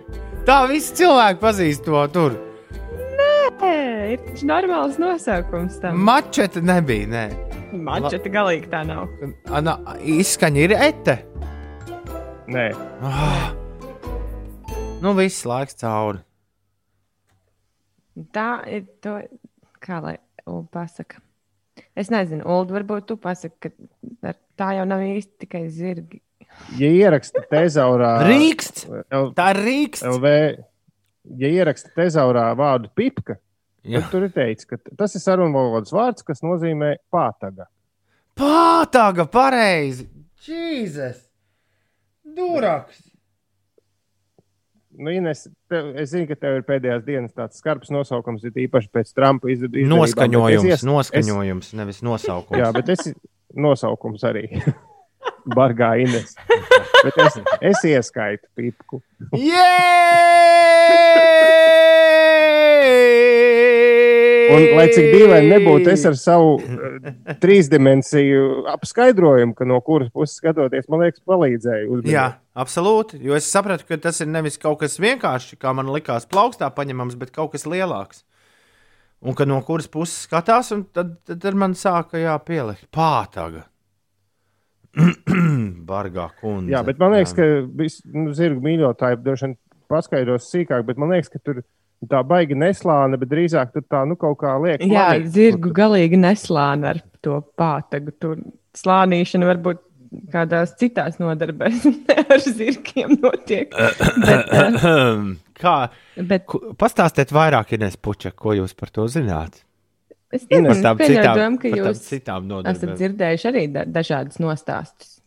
Tā visi cilvēki pazīst to tur. Nē, ir normāls nosaukums tam. Mačeta nebija, nē. Mačeta galīgi tā nav. Ana, izskaņa ir ete. Nē, Ah. Nu, viss laiks cauri. Tā ir to, kā lai Ulu pasaka. Es nezinu, Ulu, varbūt tu pasaki, ka tā jau nav īsti tikai zirgi. ja ieraksta tezaurā, Rīksts! L- Tā ir rīksts! LV, ja ieraksta tezaurā vārdu pipka, tad tur ir teikts, ka tas ir sarunvalodas vārds, kas nozīmē pātaga. Pātaga, pareizi! Jēzus! Duraks! Nu, Ines, tev, es zinu, ka tev ir pēdējās dienas tāds skarbs nosaukums, ir īpaši pēc Trumpa iz- izdarībām, bet Noskaņojums, es ies- noskaņojums, nevis nosaukums. Jā, bet es nosaukums arī. Bargā Ines. Bet es, es ieskaitu pipku. Jē! Un, lai cik dīvaini nebūtu, es ar savu trīsdimensiju apskaidrojumu, ka no kuras puses skatoties, man liekas, palīdzēja. uzmanīt. Jā, absolūti. Jo es sapratu, ka tas ir nevis kaut kas vienkārši, kā man likās, plaukstā paņemams, bet kaut kas lielāks. Un ka no kuras puses skatās, un tad, tad, man sāka jā, pielikt pātaga. Bargā kundze. Jā, bet man liekas, ka vis- nu, zirgu mīļotāji droši vien paskaidros sīkāk, bet man liekas, ka tur tā baigi neslāna, bet drīzāk tur tā nu, kaut kā liek. Jā, planīt. zirgu galīgi neslāna ar to pātagu. Tur slānīšana varbūt kādās citās nodarbēs ar zirgiem notiek. Bet, eh, Kā? bet Pastāstiet vairāk, Ines Puča, ko jūs par to zināt. es nezinu, tām es pieļauju citām- domu, ka par tām jūs citām esat nodarbēm. dzirdējuši arī da dažādas nostāstus.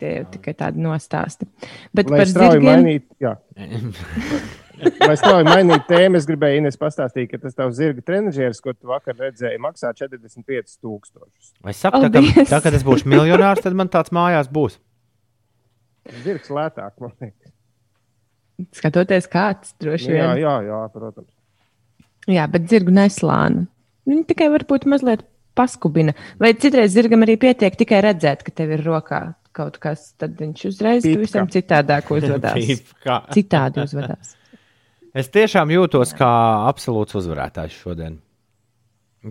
Tie jau tikai tādi nostāsti. Bet Lai par zirgiem mainītu, Lai strauji mainītu tēmu, es gribēju Ines pastāstīt, ka tas tavs zirga trenižieris, ko tu vakar redzēji, maksā 45,000. Vai tā, ka, tā, kad es būšu miljonārs, tad man tāds mājās būs. Zirgs lētāk, man liekas. skatoties, kāds droši Nu, jā, vien. jā, jā, protams. Jā, bet zirgu neslāna. Viņi tikai varbūt mazliet paskubina. Vai citreiz zirgam arī pietiek tikai redzēt, ka tev ir rokā kaut kas, tad viņš uzreiz Pipka. pavisam citādāk uzvedās. Pipka. Citādi uzvedās. Es tiešām jūtos kā absolūts uzvarētājs šodien.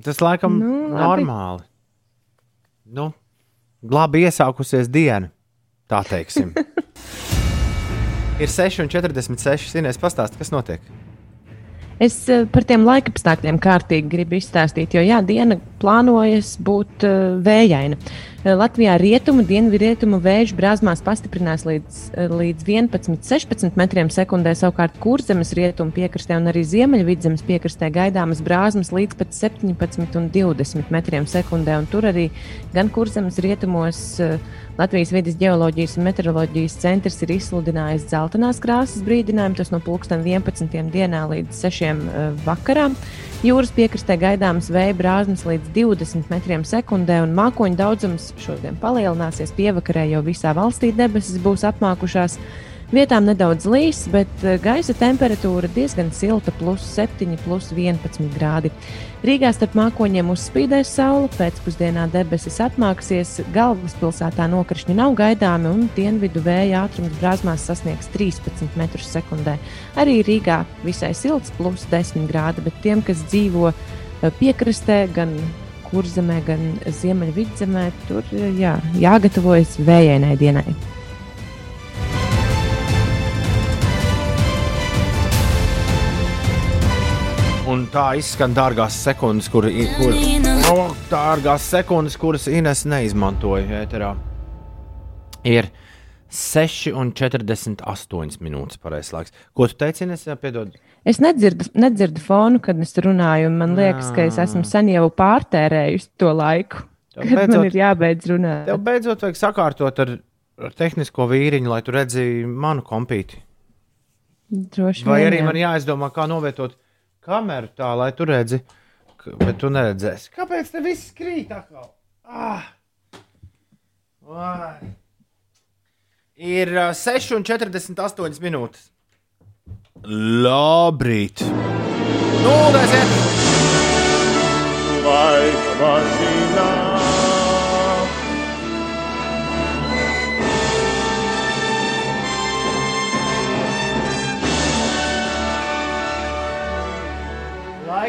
Tas laikam Nu, nu, labi. normāli. Nu, labi iesākusies diena, tā teiksim. Ir 6,46. Zinās, pastāsti, kas notiek. Es eh, par tiem laikapstākļiem kārtīgi gribu izstāstīt, jo jā, diena plānojas būt uh, vējaina. Eh, Latvijā rietumu, dienvidrietumu vēju brāzmās pastiprinās līdz, eh, līdz 11-16 metriem sekundē, savukārt kurzemes rietumu piekrastē un arī ziemeļvidzemes piekrastē gaidāmas brāzmas līdz pat 17 un 20 metriem sekundē. Un tur arī gan kurzemes rietumos uh, Latvijas vidas geoloģijas un meteoroloģijas centrs ir izsludinājis dzeltenās krāsas brīdinājumu. Tas no pulksten 11. dienā līdz 6. uh, vakarā. Jūras piekrastē gaidāmas vēja brāzmas līdz 20 metriem sekundē, un mākoņu daudzums šodien palielināsies. Pievakarē jau visā valstī debesis būs apmākušās. Vietām nedaudz līs, bet eh, gaisa temperatūra diezgan silta, plus 7, plus 11 grādi. Rīgā starp mākoņiem uzspīdēs saule, pēcpusdienā debesis atmāksies, galvaspilsētā nokrišņi nav gaidāmi un dienvidu vēja ātrums brāzmās sasniegs 13 m2. Arī Rīgā visai silts, plus 10 grādi, bet tiem, kas dzīvo eh, piekrastē, gan kurzemē, gan ziemeļvidzemē, tur jā, jāgatavojas vējainai dienai. Un tā izskan dārgās sekundes, kur, kur, oh, dārgās sekundes, kuras Ines neizmantoja ēterā. Ir 6,48 minūtes pareizais laiks. Ko tu teici, Ines? Piedod. Es nedzirdu, nedzirdu fonu, kad es runāju, un man liekas, ka es esmu sen jau pārtērējusi to laiku. Tev kad beidzot, man ir jābeidz runāt. Tev beidzot vajag sakārtot ar, ar tehnisko vīriņu, lai tu redzētu manu kompīti. Droši Vai vien, arī jā. man jāizdomā, kā novietot kameru tā, lai tu redzi, bet tu neredzēsi. Kāpēc te viss krīt atkal? Ah! Vai. Ir uh, 6,48 minūtes. Labrīt! Nu, aiziet! Laika mašīnā!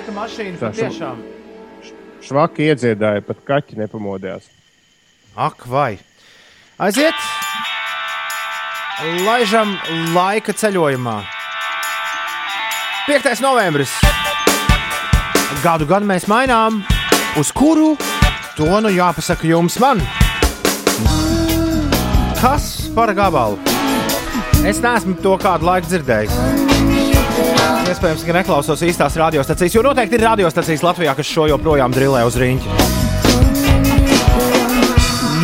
Laika mašīna patiešām. Švaki iedziedāja, pat kaķi nepamodījās. Ak, vai! Aiziet! Laižam laika ceļojumā! 5. novembris. Gadu gadu mēs mainām, uz kuru to nu jāpasaka jums man. Kas par gabalu? Es neesmu to kādu laiku dzirdējis. Iespējams, ka neklausos īstās radiostacijas, jo noteikti ir radiostacijas Latvijā, kas šo joprojām drillē uz rīņķa.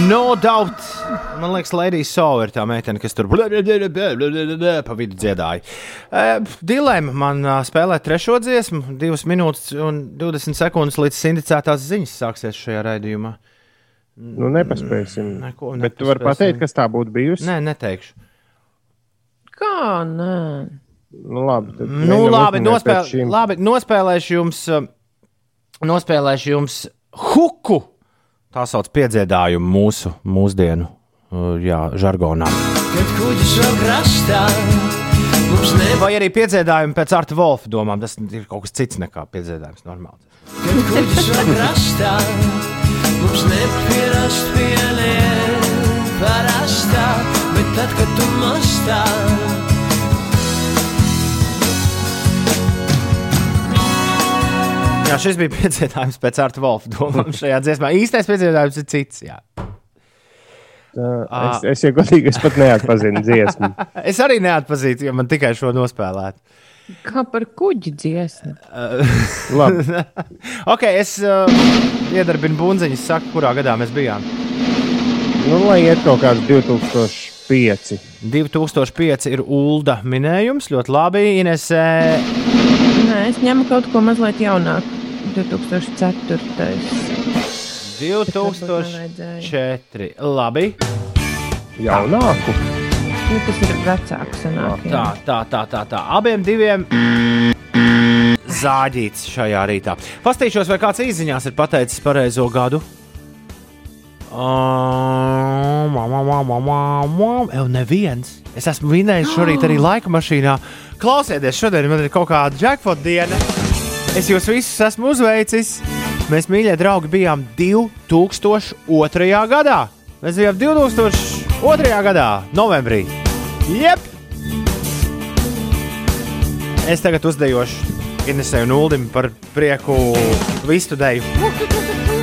No doubt Man liekas, Lēdija Sova ir tā meitene, kas tur pa vidu dziedāja. Dilēma man spēlē trešo dziesmu, 2 minūtes un 20 sekundes līdz indicētās ziņas sāksies šajā raidījumā. Nu, nepaspēsim. Neko, nepaspēsim. Bet tu vari pateikt, kas tā būtu bijusi? Nē, neteikšu. Kā nē? Nu, labi, nu, labi, nospēl, labi, nospēlēšu jums, nospēlēšu jums huku. Tā sauc piedziedājumu mūsu mūsdienu Uh, jā, žargonā. Vai arī piedziedājumi pēc Arta Volfa domām, tas ir kaut kas cits nekā piedziedājums normāli. Kad kuģis vēl krastā, mums nepierast pieliet parastā, bet tad, kad tu mastā. Jā, šis bija piedzīvājums pēc Arta Volfa domām šajā dziesmā. Īstais piedzīvājums ir cits. Jā. Es, es jau godīgi, es pat neatpazinu dziesmu. es arī neatpazīstu, jo man tikai šo nospēlēt. Kā par kuģi dziesmu? Labi. ok, es uh, iedarbinu bunziņu, saku, kurā gadā mēs bijām. Nu, lai iet kaut kāds 2005. 2005 ir ULDA minējums, ļoti labi. Ines, Nē, es ņemu kaut ko mazliet jaunāku. 2004. 2004. Labi. Jaunāku. Nu, tas ir vecāks. Sanāk, tā, tā, tā, tā, tā. Abiem diviem zāģīts šajā rītā. Pastīšos, vai kāds īsiņās ir pateicis pareizo gadu. Evo, neviens. Es esmu vinējis šorīt arī laika mašīnā. Klausieties, šodien man ir kaut kāda jackpot diena. Es jūs visus esmu uzveicis. Mēs, mīļie draugi, bijām 2002. gadā. Mēs bijām 2002. gadā, novembrī. Jep! Es tagad uzdejošu Inesai un Uldim par prieku visu deju.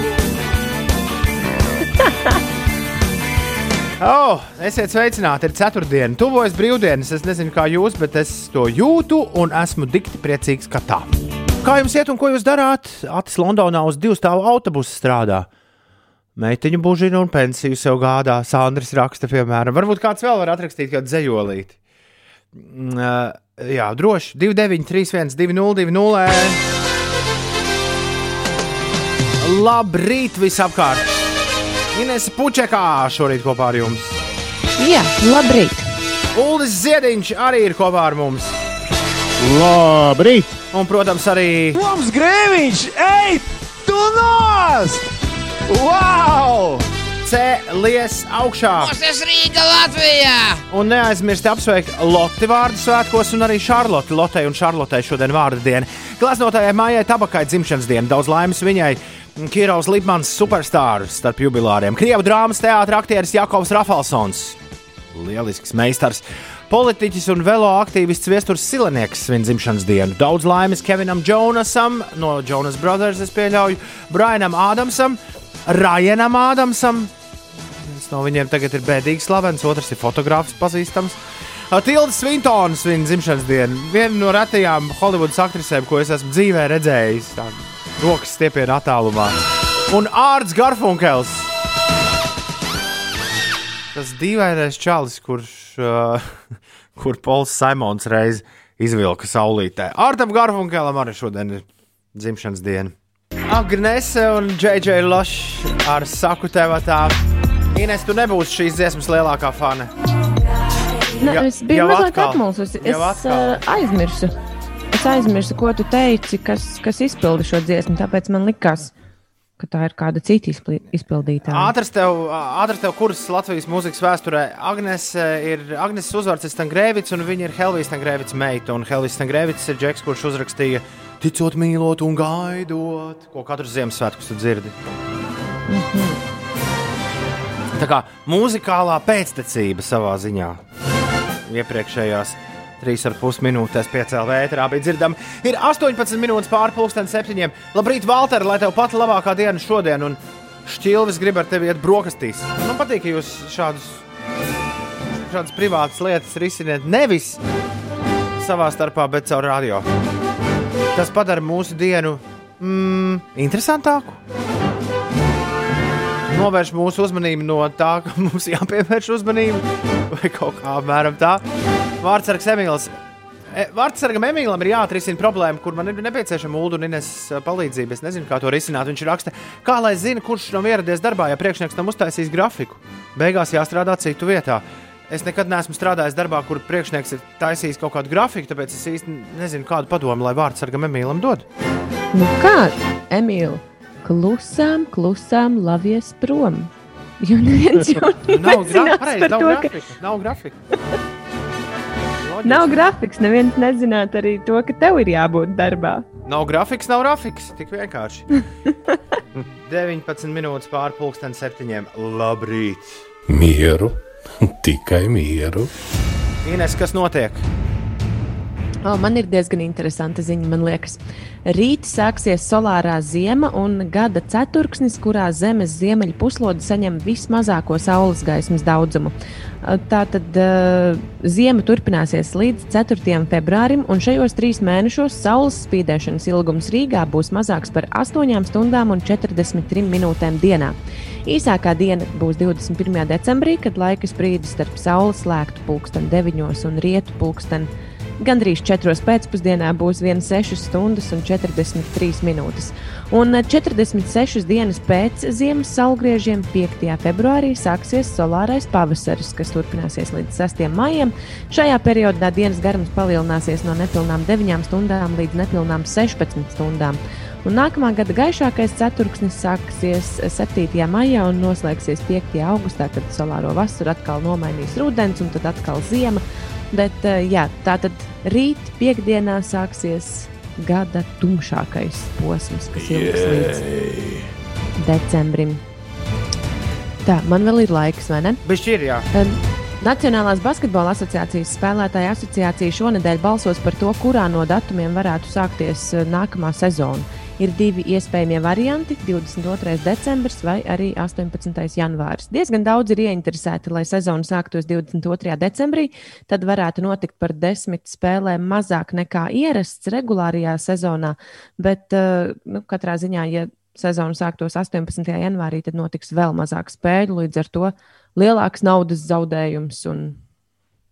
Oh, esiet sveicināti, ir ceturtdiena, tuvojas brīvdienas. Es nezinu, kā jūs, bet es to jūtu un esmu dikti priecīgs, ka tā. Kā jums iet un ko jūs darāt? Atis Londonā uz divu stāvu autobusu strādā. Meitiņu bužina un pensiju sev gādā. Sandrs raksta, piemēram. Varbūt kāds vēl var atrakstīt kādu zeķolīti. Mm, uh, jā, droši. 293, 202, 0. Labrīt, visapkārt! Ines Pučekā šorīt kopā ar jums. Jā, labrīt! Uldis Ziediņš arī ir kopā ar mums. Labrīt! Un, protams, arī Mums grēviņš! Ej, tu nost! Wow! Cēlies augšā. Tas Rīga Latvijā! Un neaizmirstiet apsveikt Lotte vārdu svētkos, un arī Šarlotu. Lotei un Šarlotei šodien vārdu diena. Glaznotājai Mājai Tabakai dzimšanas diena. Daudz laimes viņai. Kirovs Lipmans, superstarrs starp jubilāriem. Krievu drāmas teātris aktieris Jakovs Rafalsons. Lielisks meistars. Politiķis un velo aktīvists Viestures Silenieks svin dzimšanas dienu. Daudz laimes Kevinam Jonasam no Jonas Brothers, es pieļauju, Brianam Ādamsam, Ryanam Ādamsam. No viņiem tagad ir bēdīgi slavens, otrs ir fotogrāfs pazīstams. Tilda Svintona svin dzimšanas dienu. Viena no retajām Holivudas aktrisēm, ko es esmu dzīvē redzējis. Tā rokas stiepienā attālumā. Un Ārts Garfunkels. Tas dīvainais čalis, kurš, uh, kur Pols Simons reiz izvilka saulītē. Ārtam Garfunkelam arī šodien ir dzimšanas diena. Agnese un JJ Lošs ar saku tev tā. Ines, tu nebūsi šīs dziesmas lielākā fane. Ne, Ja- es biju mazliet apmulsusi. Es uh, aizmirsu. Es aizmirsu, ko tu teici, kas, kas izpilda šo dziesmu. Tāpēc man likās, ka tā ir kāda cita izpildītāja. Ātrs tev, ātrs tev kurs Latvijas mūzikas vēsturē. Agnes eh, ir Agnes uzvārds Stangrēvits, un viņa ir Helvijas Stangrēvits meita. Un Helvijas Stangrēvits ir Džeks, kurš uzrakstīja Ticot, mīlot un gaidot, ko katru Ziemassvētku tu dzirdi. Tā kā mūzikālā pēctecība savā ziņā. Iepriekšējās 3,5 minūtēs piecēlā vētrā bija dzirdama. Ir 18 minūtes pāri pusdienas septiņiem. Labrīt, Valter, lai tev pat labākā diena šodien, un šķilvis grib ar tevi iet brokastīs. Man patīk, ka jūs šādus, šādas privātas lietas risiniet nevis savā starpā, bet caur radio. Tas padara mūsu dienu mm, interesantāku. Novērš mūsu uzmanību no tā, ka mums jāpievērš uzmanība, vai kaut kā apmēram tā. Vārtsargs Emīls. E, Vārtsargam Emīlam ir jāatrisina problēma, kur man ir nepieciešama Ulu un Ines palīdzība. Es nezinu, kā to risināt. Viņš raksta, kā lai zina, kurš nav ieradies darbā, ja priekšnieks tam uztaisīs grafiku. Beigās jāstrādā citu vietā. Es nekad neesmu strādājis darbā, kur priekšnieks ir taisījis kaut kādu grafiku, tāpēc es īsti nezinu, kādu padomu lai Vārtsargam Emīlam dod. Nu kā, Emīl, klusām, klusām lavies prom. Jo neviens jau Nav, gra nezinās pareizi, par nav grafika. Nav grafika. Nav grafiks. Neviens nezinātu arī to, ka tev ir jābūt darbā. Nav grafiks, nav grafiks. Tik vienkārši. 19 minūtes pāri pusdienas septiņiem. Labrīt! Mieru, tikai mieru. Ines, kas notiek? Oh, man ir diezgan interesanta ziņa, man liekas. Rīt sāksies solārā zima un gada ceturksnis, kurā Zemes ziemeļu puslode saņem vismazāko saules gaismas daudzumu. Tātad uh, zima turpināsies līdz 4. februārim, un šajos trīs mēnešos saules spīdēšanas ilgums Rīgā būs mazāks par 8 stundām un 43 minūtēm dienā. Īsākā diena būs 21. decembrī, kad laika sprīdis starp saules slēgtu pulksten 9 un rietu pulksten 9. Gandrīz 4. pēcpusdienā būs 1,6 stundas un 43 minūtes. Un 46 dienas pēc ziemas saulgriežiem 5. februārī sāksies solārais pavasaris, kas turpināsies līdz 6. maijam. Šajā periodā dienas garums palielināsies no nepilnām 9 stundām līdz nepilnām 16 stundām. Un nākamā gada gaišākais ceturksnis sāksies 7. maijā un noslēgsies 5. augustā, kad solāro vasaru atkal nomainīs rudens un tad atkal ziema. Bet, uh, jā, tā tad rīt, piekdienā, sāksies gada tumšākais posms, kas ilgs līdz decembrim. Tā, man vēl ir laiks, vai ne? Bišķi ir, jā. Um, Nacionālās basketbola asociācijas spēlētāja asociācija šonadēļ balsos par to, kurā no datumiem varētu sākties uh, nākamā sezona. Ir divi iespējamie varianti - 22. decembris vai arī 18. janvāris. Diezgan daudz ir ieinteresēti, lai sezona sāktos 22. decembrī. Tad varētu notikt par desmit spēlēm mazāk nekā ierasts regulārajā sezonā. Bet uh, nu, katrā ziņā, ja sezona sāktos 18. janvārī, tad notiks vēl mazāk spēļu. Līdz ar to lielāks naudas zaudējums un,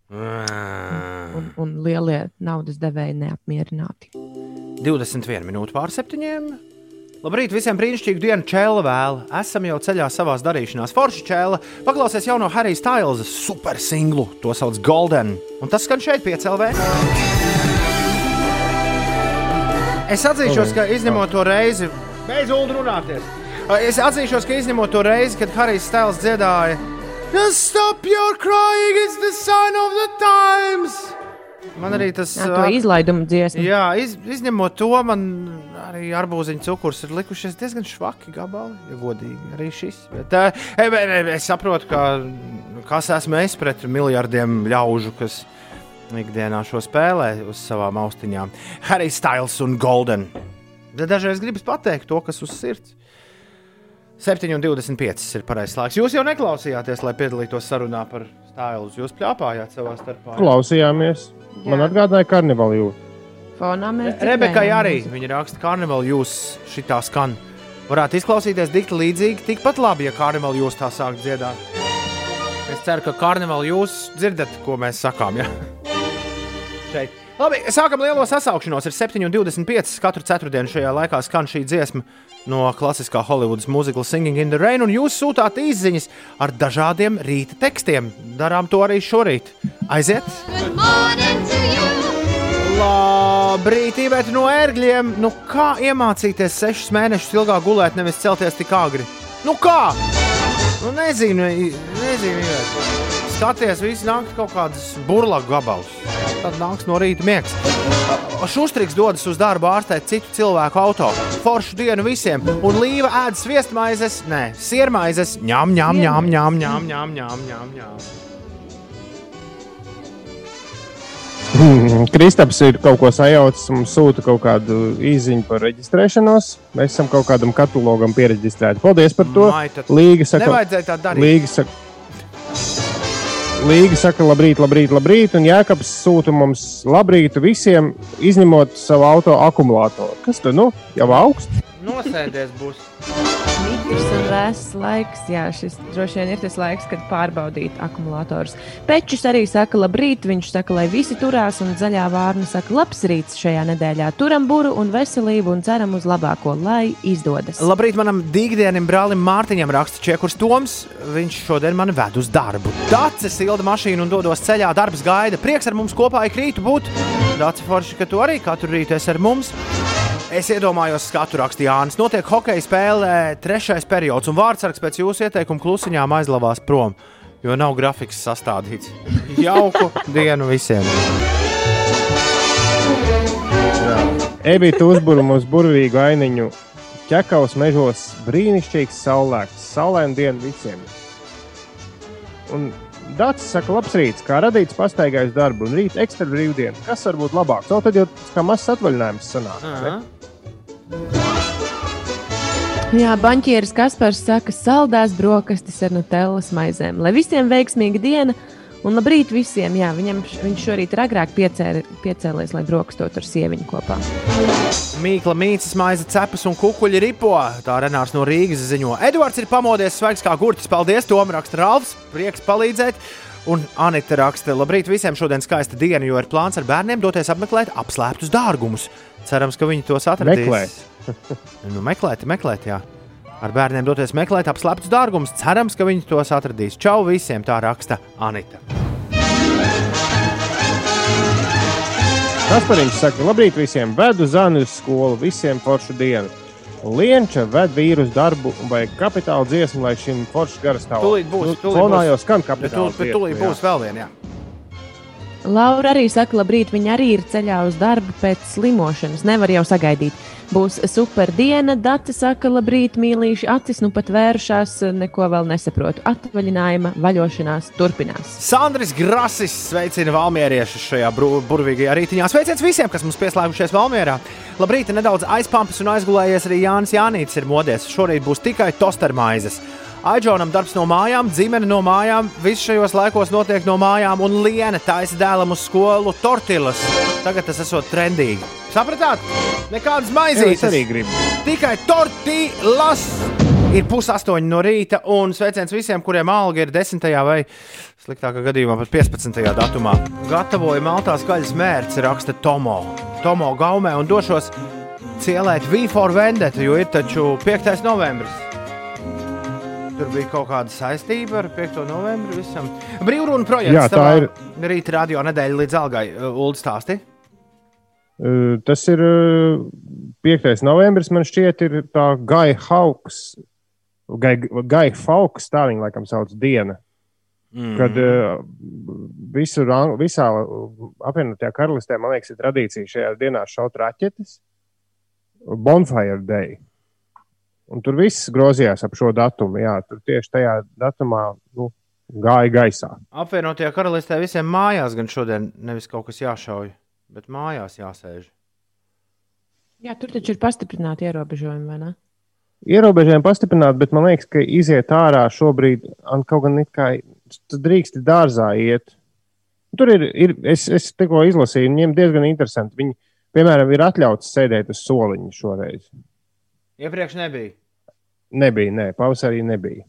un, un lielie naudas devēji neapmierināti. 21 minūtes pāri septiņiem. Labrīt, visiem brīnišķīgu dienu, Čēla vēl. Esam jau ceļā savā darīšanās. Forši Čēla, paklausies jauno Harry Styles super singlu, to sauc Golden. Un tas skan šeit, piecēlē. Es atzīšos, ka izņemot to reizi, beidz runāties. Es atzīšos, ka izņemot to reizi, kad Harijs Stēls dziedāja Just stop your crying, it's the sign of the times! Man arī tas Jā, to izlaidumu dziesmu. Jā, iz, izņemot to, man arī arbūziņu cukurs ir likušies diezgan švaki gabali, ja godīgi. Arī šis. Bet, uh, es saprotu, ka kas esmu es pret miljardiem ļaužu, kas ikdienā šo spēlē uz savām austiņām. Harry Styles un Golden. Dažreiz gribas pateikt to, kas uz sirds. 7,25 ir pareizais laiks. Jūs jau neklausījāties, lai piedalītos sarunā par stāvus. Jūs plāpājāt savā starpā. Klausījāmies. Jā. Man atgādināja karnevālu jūtu. Fonā mēs Rebekai arī viņa raksta, ka karnevāla jūs šitā skan. Varētu izklausīties dikti līdzīgi, tikpat labi, ja karnevāla jūs tā sāk dziedāt. Es ceru, ka karnevāla jūs dzirdat, ko mēs sakām. Ja? Šeit. Labi, sākam lielo sasaukšanos. Ir 7,25. Katru ceturtdienu šajā laikā skan šī dziesma no klasiskā Holivudas mūzikla Singing in the Rain, un jūs sūtāt izziņas ar dažādiem rīta tekstiem. Darām to arī šorīt. Aiziet! Labrīt, Ivēt, no ērgļiem! Nu, kā iemācīties sešus mēnešus ilgāk gulēt, nevis celties tik agri? Nu, kā? Nu, nezinu, nezinu, Ivēt. Skaties, visi nāk kaut kādas burbuļu gabalus. Tad nāks no rīta miegs. Šustriks dodas uz darbu ārstēt citu cilvēku auto. Foršu dienu visiem, un līva ēd sviestmaizes, nē, siermaizes, ņem, ņem, ņem, ņem, ņem, ņem, ņem, ņem, ņem. Kristaps ir kaut ko sajaucis un sūta kaut kādu īziņu par reģistrēšanos. Mēs esam kaut kādam katalogam pieregistrēti. Paldies par to. Līga saka, Nevajadzēja tā darīt. Līga saka, Līga saka, labrīt, labrīt, labrīt, un Jēkabs sūta mums labrīt visiem, izņemot savu auto akumulātoru. Kas tur nu jau augsts? Nosēdies būs. Mikls un vēss laiks, jā, šis droši vien ir tas laiks, kad pārbaudīt akumulatorus. Pečs arī saka, labrīt, viņš saka, lai visi turās, un zaļā vārna saka, labs rīts šajā nedēļā. Turam buru un veselību un ceram uz labāko, lai izdodas. Labrīt, manam dīgdienim brālim Mārtiņam raksta Čekurs Toms. Viņš šodien mani ved uz darbu. Dācis silda mašīnu un dodos ceļā, darbs gaida. Prieks ar mums kopā ik rītu būt. Dācis forši, ka tu arī katru rītu esi ar mums. Es iedomājos, skatu rakstīja Jānis. Notiek hokeja spēlē trešais periods, un vārdsargs pēc jūsu ieteikuma klusiņām aizlavās prom, jo nav grafiks sastādīts. Jauku dienu visiem! Ebīte uzbūra mums burvīgu ainiņu. Ķekaus mežos brīnišķīgs saulēks, saulaina diena visiem. Un Dārts saka, labs rīts, kā radīts pastaigājis darbu un rīt ekstra brīvdiena. Kas var būt labāks? O, tad jau kā mazs atvaļinājums sanāk. Jā, banķieris Kaspars saka, saldās brokastis ar nutellas maizēm. Lai visiem veiksmīga diena un labrīt visiem. Jā, viņam, viņš šorīt ir agrāk piecēri, piecēlies, lai brokastot ar sieviņu kopā. Mīkla mītnes, maize, cepas un kukuļi ripo. Tā Renārs no Rīgas ziņo. Edvards ir pamodies svaigs kā gurķis. Paldies, Tom raksta Ralfs. Prieks palīdzēt. Un Anita raksta, labrīt visiem šodien skaista diena, jo ir plāns ar bērniem doties apmeklēt apslēptus dārgumus. Cerams, ka viņi tos atradīs. Meklēt. Nu, meklēt, meklēt, jā. Ar bērniem doties meklēt apslēptus dārgumus. Cerams, ka viņi tos atradīs. Čau visiem, tā raksta Anita. Kaspariņš saka, labrīt visiem, vedu zani uz skolu, visiem foršu dienu. Lienča ved vīru uz darbu vajag kapitāla dziesmu, lai šim foršu garastāvam. Tūlīt būs, tūlīt Fonā būs. jau skan Bet kapitāla tu- bet tūlīt būs vēl viena. Laura arī saka, labrīt, viņa arī ir ceļā uz darbu pēc slimošanas. Nevar jau sagaidīt. Būs super diena, Dati saka, labrīt, mīlīši, acis nu pat vēršās, neko vēl nesaprotu. Atvaļinājuma vaļošanās turpinās. Sandrs Grasis sveicina valmieriešus šajā burvīgajā rītiņā. Sveiciens visiem, kas mums pieslēgušies Valmierā. Labrīt, nedaudz aizpampas un aizgulējies arī Jānis Jānīts ir modies. Šorīt būs tikai tostermaizes. Aidžonam darbs no mājām, dzimene no mājām, viss šajos laikos notiek no mājām, un Liena taisa dēlam uz skolu tortillas. Tagad tas esot trendīgi. Sapratāt? Nekādas Jā, es maizītes. arī gribu. Tikai tortillas ir pusaustoņi no rīta, un sveiciens visiem, kuriem alga ir 10. vai sliktākā gadījumā pat 15. datumā. Gatavoju maltās gaļas mērķi, raksta Tomo. Tomo gaumē un došos cielēt V4 vendeta, jo ir taču 5. novembris. Tur bija kaut kāda saistība ar 5. novembri visam. Brīvrunu projekts. Jā, tā ir. Rīta radio nedēļa līdz algai. Ulu stāsti. Tas ir uh, 5. novembris, man šķiet, ir tā Gaja Hauks, Gaja Fauks, tā viņa laikam sauc diena. Mm. Kad visur, visā apvienotajā karalistē, man liekas, ir tradīcija šajā dienā šaut raķetes. Bonfire Day. Un tur viss grozījās ap šo datumu. Jā, tur tieši tajā datumā nu, gāja gaisā. Apvienotajā karalistē visiem mājās gan šodien nevis kaut kas jāšauj, bet mājās jāsēž. Jā, tur taču ir pastiprināti ierobežojumi, vai ne? Ierobežojumi pastiprināti, bet man liekas, ka iziet ārā šobrīd, kaut gan it kā drīkst dārzā iet. Tur ir, ir es, es tikko izlasīju, viņiem diezgan interesanti. Viņi, piemēram, ir atļauts sēdēt uz soliņa šoreiz. Iepriekš nebija. Nebija, nē, pavasarī nebija.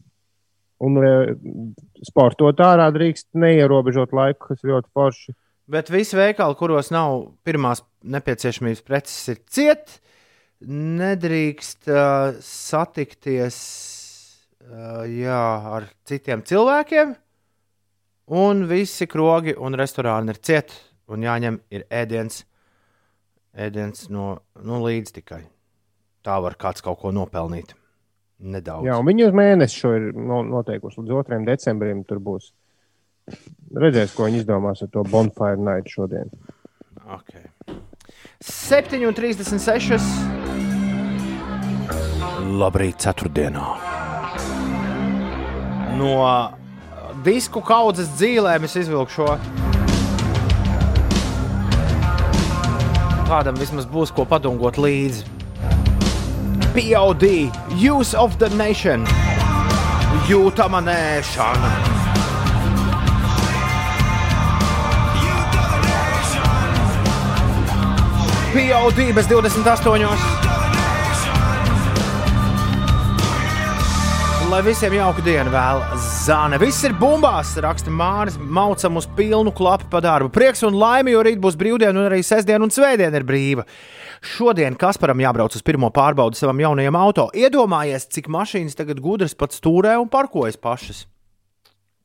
Un uh, sportot ārā drīkst neierobežot laiku, kas ļoti forši. Bet visi veikali, kuros nav pirmās nepieciešamības preces, ir cieti. Nedrīkst uh, satikties uh, jā, ar citiem cilvēkiem. Un visi krogi un restorāni ir cieti. Un jāņem ir ēdiens, ēdiens no, no līdzi tikai. Tā var kāds kaut ko nopelnīt nedaudz. Jā, un viņi uz mēnesi šo ir noteikuši līdz 2. decembrim. Tur būs redzēs, ko viņi izdomās ar to bonfire night šodien. Okay. 7,36. Labrīt, ceturtdienā. No disku kaudzes dzīvēm es izvilku šo. Kādam vismaz būs ko padomāt līdzi. POD, Use of the Nation, jūtama nēšana. POD bez 28. Lai visiem jauka diena vēl zāne. Viss ir bumbās, raksta Māris. Maucam uz pilnu klapu pa darbu. Prieks un laime, jo rīt būs brīvdiena un arī sestdiena un svētdiena ir brīva. Šodien Kasparam jābrauc uz pirmo pārbaudi savam jaunajam auto. Iedomājies, cik mašīnas tagad gudras pat stūrē un parkojas pašas.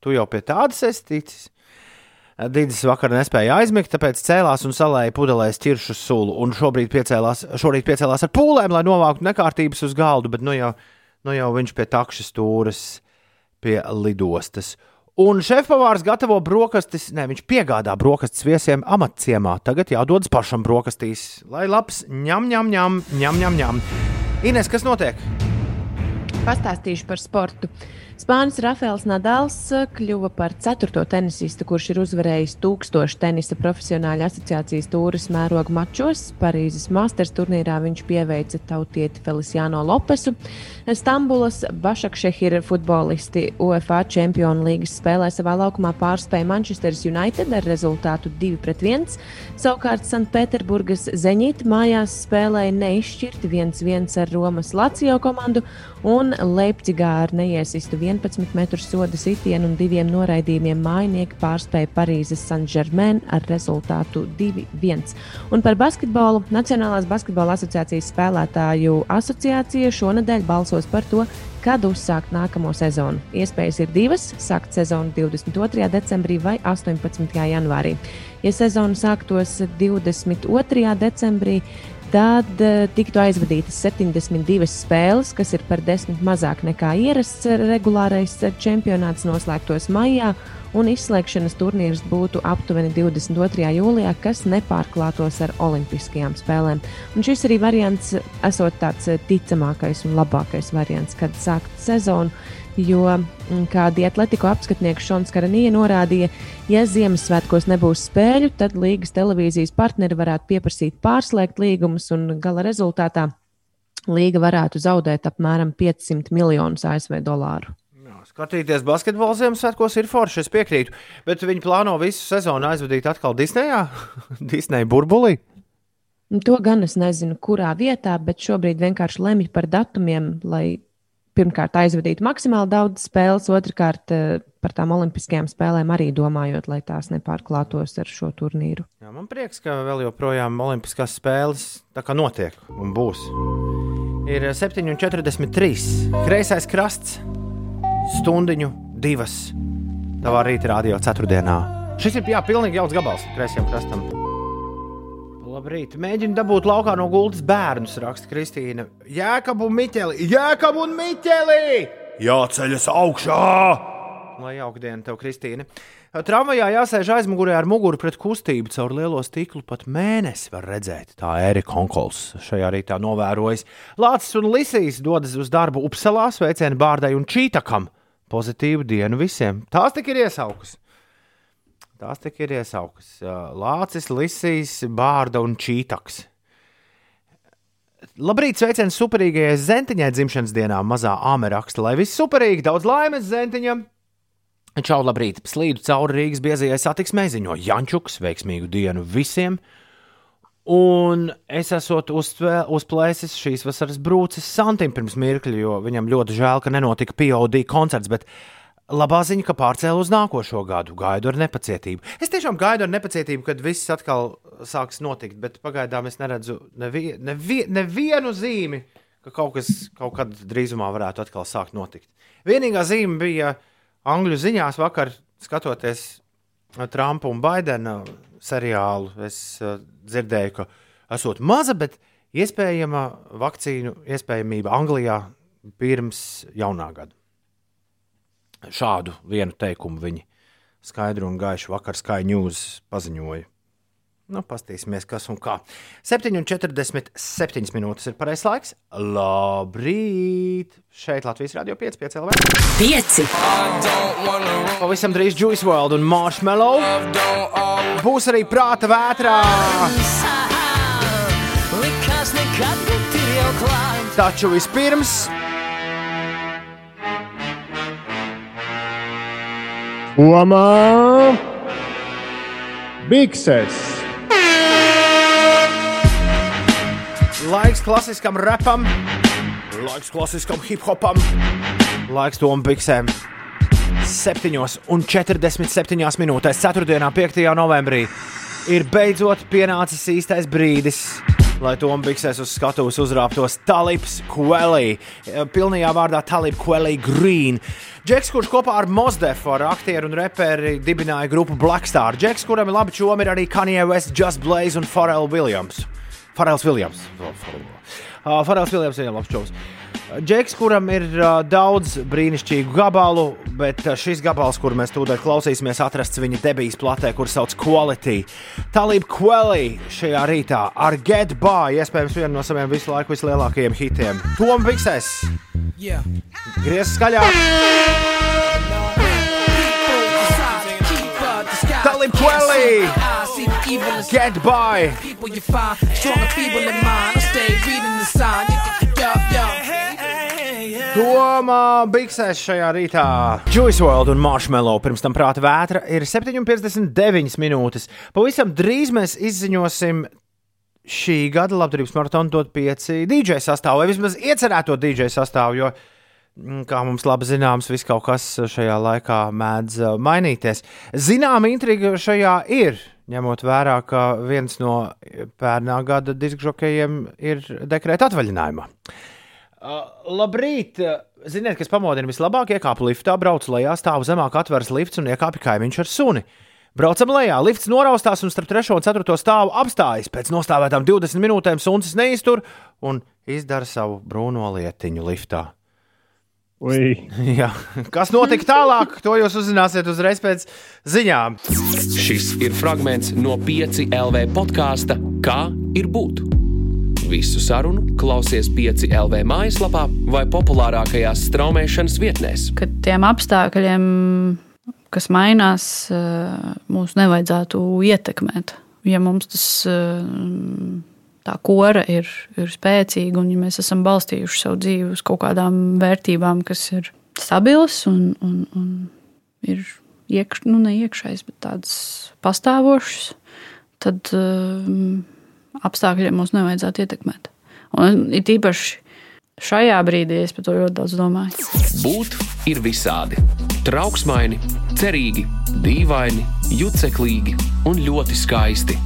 Tu jau pie tādas esi ticis. Dīdis vakar nespēja aizmigt, tāpēc cēlās un salēja pudelēs ķiršu sulu. Un šobrīd piecēlās, šorīt piecēlās ar pūlēm, lai novāktu nekārtības uz galdu, bet nu jau, nu jau viņš pie takšas stūres pie lidostas. Un šefpavārs gatavo brokastis, ne, viņš piegādā brokastis viesiem amatciemā. Tagad jādodas pašam brokastīs, lai labs ņem, ņem, ņem, ņem, ņem. Ines, kas notiek? Pastāstīšu par sportu. Spānis Rafaels Nadals eh, kļuva par ceturto tenisistu, kurš ir uzvarējis tūkstošu tenisa profesionāļu asociācijas tūris mēroga mačos. Parīzes Masters turnīrā viņš pieveica tautieti Feliciano Lopesu. Stambulas Bašakšehira futbolisti UEFA Čempionu līgas spēlē savā laukumā pārspēja Manchester United ar rezultātu 2-1. Savukārt Sanktpēterburgas Zeņīta mājās spēlēja neizšķirti 1-1 ar Romas Lācijo komandu un Leipzigā ar neiesistu 1. 11 metru soda sitienu un diviem noraidījumiem mājinieki pārspēja Parīzes Saint-Germain ar rezultātu 2-1. Un par basketbolu Nacionālās basketbola asociācijas spēlētāju asociācija šonadēļ balsos par to, kad uzsākt nākamo sezonu. Iespējas ir divas - sākt sezonu 22. decembrī vai 18. janvārī. Ja sezona sāktos 22. decembrī, Tad uh, tiktu aizvadītas 72 spēles, kas ir par desmit mazāk nekā ierasts regulārais čempionāts, noslēgtos maijā, un izslēgšanas turnīrs būtu aptuveni 22. jūlijā, kas nepārklātos ar Olimpiskajām spēlēm. Un šis arī variants esot tāds ticamākais un labākais variants, kad sākt sezonu jo, mm, kā dietletiku apskatnieks Šons Karanija norādīja, ja Ziemassvētkos nebūs spēļu, tad līgas televīzijas partneri varētu pieprasīt pārslēgt līgumus, un gala rezultātā līga varētu zaudēt apmēram 500 miljonus ASV dolāru. Skatīties basketbolu Ziemassvētkos ir forši, es piekrītu. Bet viņi plāno visu sezonu aizvadīt atkal Disneyā, Disneja burbulī. To gan es nezinu, kurā vietā, bet šobrīd vienkārši lemj par datumiem, lai pirmkārt aizvadītu maksimāli daudz spēles, otrkārt uh, par tām olimpiskajām spēlēm arī domājot, lai tās nepārklātos ar šo turnīru. Jā, man prieks, ka vēl joprojām Olimpiskās spēles tā kā notiek un būs. Ir 7,43. Kreisais krasts, stundiņu, divas. Tavā rīta rādio ceturtdienā. Šis ir jā, pilnīgi jauns gabals kreisajam krastam. Labrīt, mēģinu dabūt laukā no gultas bērnus, raksta Kristīna. Jēkab un Miķeli! Jēkab un Miķeli! Jāceļas augšā! Lai jauka diena tev, Kristīne. Tramvajā jāsēž aizmugurē ar muguru pret kustību caur lielo stiklu. Pat mēnesi var redzēt, tā Erika Konkols šajā rītā novērojas. Lācis un Lisīs dodas uz darbu Upsalā, sveicieni Bārdai un Čītakam. Pozitīvu dienu visiem! Tās tik ir iesaukas! Tās tik ir iesaukas. Lācis, Lisīs, Bārda un Čītaks. Labrīt, sveiciens superīgajai zentiņai dzimšanas dienā, mazā āmeraksta. Lai viss superīgi, daudz laimes zentiņam! Čau, labrīt! Slīdu cauri Rīgas biezajai satiksmē, ziņo Jančuks, veiksmīgu dienu visiem! Un es esmu uzplēsis šīs vasaras brūces santim pirms mirkļa, jo viņam ļoti žēl, ka nenotika POD koncerts, bet Labā ziņa, ka pārcēlu uz nākošo gadu. Gaidu ar nepacietību. Es tiešām gaidu ar nepacietību, kad viss atkal sāks notikt, bet pagaidām es neredzu nevi, nevi, nevienu zīmi, ka kaut kas kaut kad drīzumā varētu atkal sākt notikt. Vienīgā zīme bija angļu ziņās vakar, skatoties Trumpa un Baidena seriālu. Es uh, dzirdēju, ka esot maza, bet iespējama vakcīnu iespējamība Anglijā pirms jaunā gada šādu vienu teikumu viņi skaidru un gaišu vakar Sky News paziņoja. Nu, Pastīsimies, kas un kā. 7,47 minūtes ir pareizais laiks. Labrīt! Šeit Latvijas Rādio 5, 5 LV. 5! Pavisam drīz Juice World un Marshmallow. Būs arī prāta vētrā. Taču vispirms Omā Bikses. Laiks klasiskam rapam, laiks klasiskam hip hopam, laiks tom biksēm. 7,47 minūtēs, 4. un 5. novembrī ir beidzot pienācis īstais brīdis, lai Toms Biksēs uz skatuves uzrāptos Talibs Quelī. Pilnajā vārdā Talib Quelī Green. Džeks, kurš kopā ar Mosdefu, ar aktieru un reperi dibināja grupu Blackstar. Džeks, kuram ir labi čomi, ir arī Kanye West, Just Blaze un Pharrell Williams. Pharrell Williams. Uh, Pharrell Williams ir labs čoms. Džeks, kuram ir uh, daudz brīnišķīgu gabalu, bet uh, šis gabals, kur mēs tūdaļ klausīsimies, atrasts viņa debijas platē, kur sauc Quality. Talib Quelly šajā rītā ar Get By, iespējams, vienu no saviem visu laiku vislielākajiem hitiem. Tom Biksēs! Yeah. Griez skaļāk! Talib Quelly! Get By! Tomā Biksēs šajā rītā. Juice World un Marshmallow pirms tam prāta vētra ir 7,59 minūtes. Pavisam drīz mēs izziņosim šī gada labdarības maratona dot pieci DJ sastāvu, vai vismaz iecerēto DJ sastāvu, jo, mm, kā mums labi zināms, viss kaut kas šajā laikā mēdz uh, mainīties. Zināma intriga šajā ir. Ņemot vērā, ka viens no pērnā gada diskžokejiem ir dekrēta atvaļinājumā. Uh, labrīt! Ziniet, kas pamodina vislabāk? Iekāpu liftā, braucu lejā, stāvu zemāk, atveras lifts un iekāpi kaimiņš ar suni. Braucam lejā, lifts noraustās un starp 3 un 4 stāvu apstājas. Pēc nostāvētām 20 minūtēm suns neiztur un izdara savu brūno lietiņu liftā. Kas notika tālāk, to jūs uzzināsiet uzreiz pēc ziņām. Šis ir fragments no 5 LV podkāsta Kā ir būt? Visu sarunu klausies 5 LV mājaslapā vai populārākajās straumēšanas vietnēs. Kad tiem apstākļiem, kas mainās, eh, mūs nevajadzētu ietekmēt. Ja mums tas eh, tā kora ir, ir spēcīga un ja mēs esam balstījuši savu dzīvi uz kaut kādām vērtībām, kas ir stabilas un, un, un ir iekš, nu, ne iekšējas, bet tādas pastāvošas, tad um, apstākļiem mums nevajadzētu ietekmēt. Un it īpaši šajā brīdī es par to ļoti daudz domāju. Būt ir visādi. Trauksmaini, cerīgi, dīvaini, juceklīgi un ļoti skaisti.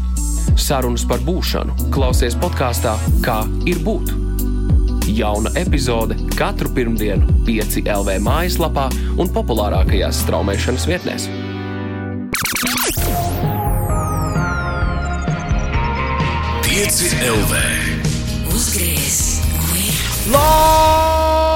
Sarunas par būšanu klausies podkāstā Kā ir būt. Jauna epizode katru pirmdienu, 5 LV mājaslapā un populārākajās straumēšanas vietnēs. Pieci LV. Uzgriez, Labrīt!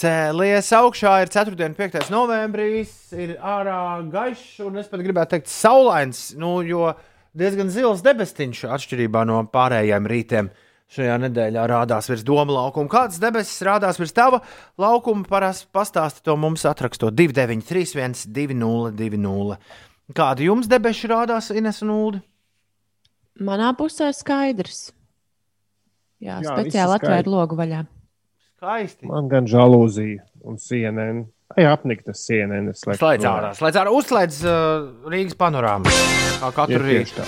Cēlies augšā ir 4. un 5. novembris, ir ārā gaišs, un es pat gribētu teikt, saulains, nu, jo diezgan zils debestiņš atšķirībā no pārējiem rītiem. Šajā nedēļā rādās virs doma laukuma. Kādas debesis rādās virs tava laukuma? Parasti pastāsti to mums atrakstot 2931, 2020. Kādi jums debeši rādās, Ines un Ulu? Manā pusē skaidrs. Jā, Jā, speciāli atvērt logu vaļā. Skaisti. Man gan žēlūzija un sienēna. Ai, apniktas sienēnas. Slēdz ārā, slēdz ārā, uzslēdz uh, Rīgas panorāmu. Kā katru rītu.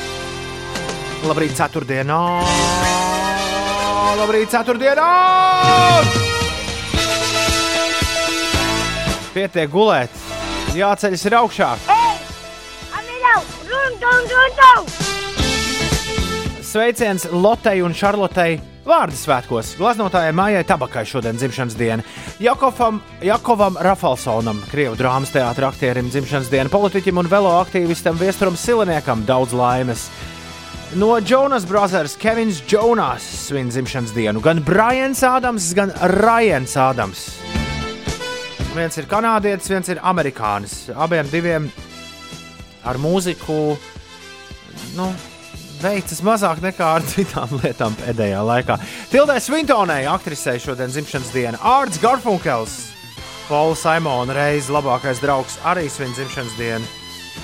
Labrīt, ceturtdienā! Labrīt, ceturtdienā! Pietiek gulēt, jāceļas ir augšā. Sveiciens Lotei un Šarlotei vārdu svētkos. Glaznotājai Mājai Tabakai šodien dzimšanas diena. Jakovam, Jakovam Rafalsonam, Krievu drāmas teātra aktierim dzimšanas diena, politiķim un velo aktīvistam Viesturam Siliniekam daudz laimes. No Jonas Brothers Kevins Jonas svin dzimšanas dienu. Gan Brians Ādams, gan Rajans Ādams. Viens ir kanādietis, viens ir amerikānis. Abiem diviem ar mūziku nu, veicas mazāk nekā ar citām lietām pēdējā laikā. Tildē Svintonai, aktrisei šodien dzimšanas diena, Ārts Garfunkels, Paula Simona reizes labākais draugs, arī svin dzimšanas dienu.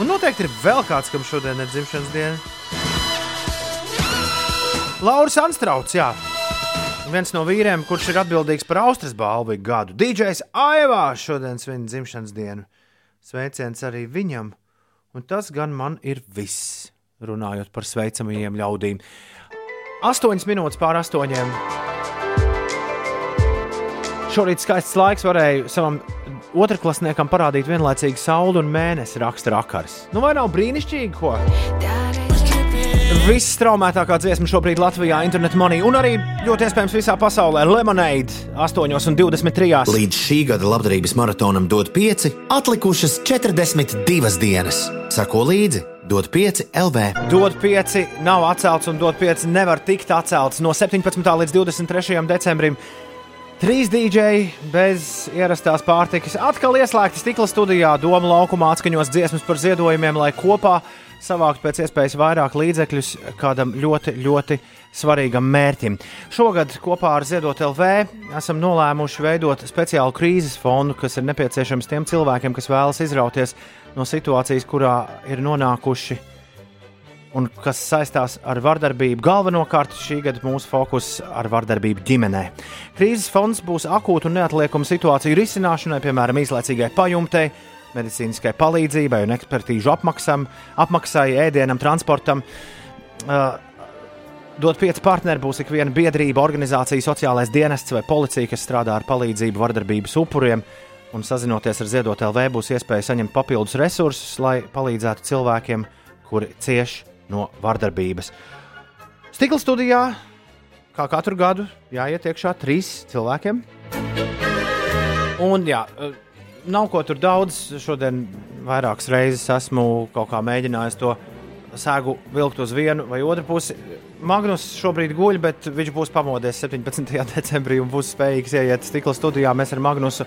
Un noteikti ir vēl kāds, kam šodien ir dzimšanas diena. Lauris Anstrauts, jā. Viens no vīriem, kurš ir atbildīgs par Austrijas balvu gadu. DJs Aivā šodien svin dzimšanas dienu. Sveiciens arī viņam, un tas gan man ir viss, runājot par sveicamajiem ļaudīm. Astoņas minūtes pār astoņiem. Šorīt skaists laiks varēja savam otrklasniekam parādīt vienlaicīgi sauli un mēnesi raksta rakars. Nu vai nav brīnišķīgi, ko? Viss straumētākā dziesma šobrīd Latvijā, internet money un arī ļoti iespējams visā pasaulē - Lemonade 8,23. Līdz šī gada labdarības maratonam dod 5, atlikušas 42 dienas. Sako līdzi, dod 5 LV. Dod 5, nav atcelts, un dod 5 nevar tikt atcelts no 17. līdz 23. decembrim. Trīs dīdžeji bez ierastās pārtikas atkal ieslēgti stikla studijā, Doma laukumā atskaņos dziesmas par ziedojumiem, lai kopā savāktu pēc iespējas vairāk līdzekļus kādam ļoti, ļoti svarīgam mērķim. Šogad kopā ar Ziedot LV esam nolēmuši veidot speciālu krīzes fondu, kas ir nepieciešams tiem cilvēkiem, kas vēlas izrauties no situācijas, kurā ir nonākuši un kas saistās ar vardarbību. Galvenokārt šī gada mūsu fokus ar vardarbību ģimenē. Krīzes fonds būs akūta un neatliekama situāciju risināšanai, piemēram, īslaicīgai pajumtei, medicīniskai palīdzībai un ekspertīžu apmaksam, apmaksai, ēdienam, transportam. Uh, Dot pieci partneri būs ik viena biedrība, organizācija, sociālais dienests vai policija, kas strādā ar palīdzību vardarbības upuriem. Un sazinoties ar Ziedot LV, būs iespēja saņemt papildus resursus, lai palīdzētu cilvēkiem, kuri cieš no vardarbības. Stikla studijā, kā katru gadu, jāiet iekšā trīs cilvēkiem. Un, jā, eh, nav ko tur daudz. Šodien vairākas reizes esmu kaut kā mēģinājis to sēgu vilkt uz vienu vai otru pusi. Magnus šobrīd guļ, bet viņš būs pamodies 17. decembrī un būs spējīgs ieiet stikla studijā. Mēs ar Magnusu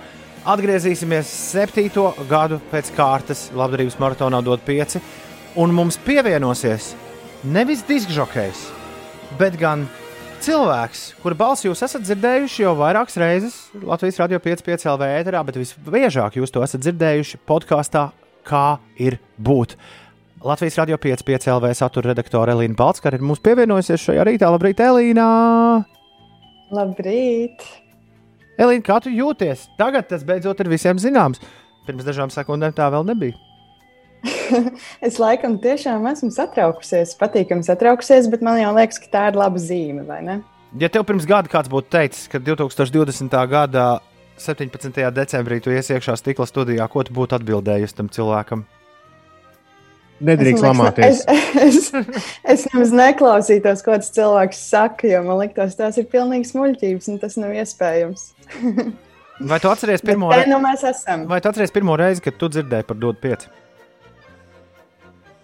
atgriezīsimies septīto gadu pēc kārtas. Labdarības maratonā dod pieci. Un mums pievienosies nevis diskžokejs, bet gan cilvēks, kura balsi jūs esat dzirdējuši jau vairākas reizes Latvijas radio 5,5 LV ēterā, bet visbiežāk jūs to esat dzirdējuši podkāstā, kā ir būt. Latvijas radio 5,5 LV satura redaktore Elīna Balskara ir mums pievienojusies šajā rītā. Labrīt, Elīna! Labrīt! Elīna, kā tu jūties? Tagad tas beidzot ir visiem zināms. Pirms dažām sekundēm tā vēl nebija. es laikam tiešām esmu satraukusies, patīkami satraukusies, bet man jau liekas, ka tā ir laba zīme, vai ne? Ja tev pirms gada kāds būtu teicis, ka 2020. gada 17. decembrī tu iesi iekšā stikla studijā, ko tu būtu atbildējusi tam cilvēkam? Nedrīkst lamāties. Es, es, es nemaz neklausītos, ko tas cilvēks saka, jo man liekas, tās ir pilnīgi smuļķības, un tas nav iespējams. Vai tu atceries pirmo, Te re... nu mēs esam. Vai tu atceries pirmo reizi, kad tu dzirdēji par Dodu 5?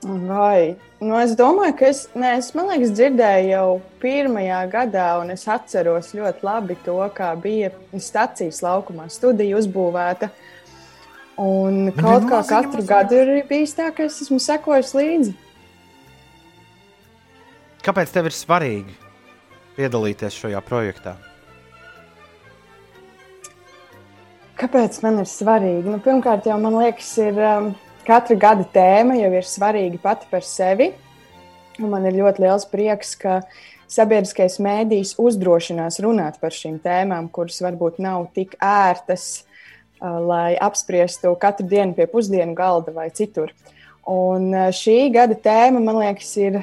Vai? Nu, es domāju, ka es, ne, es liekas, dzirdēju jau pirmajā gadā, un es atceros ļoti labi to, kā bija stācijas laukumā studija uzbūvēta. Un kaut kā katru gadu ir bijis tā, ka es esmu sekojis līdzi. Kāpēc tev ir svarīgi piedalīties šajā projektā? Kāpēc man ir svarīgi? Nu, pirmkārt, jau man liekas, ir um, katra gada tēma jau ir svarīga pati par sevi. Un man ir ļoti liels prieks, ka sabiedriskais mēdījis uzdrošinās runāt par šīm tēmām, kuras varbūt nav tik ērtas, uh, lai apspriestu katru dienu pie pusdienu galda vai citur. Un šī gada tēma, man liekas, ir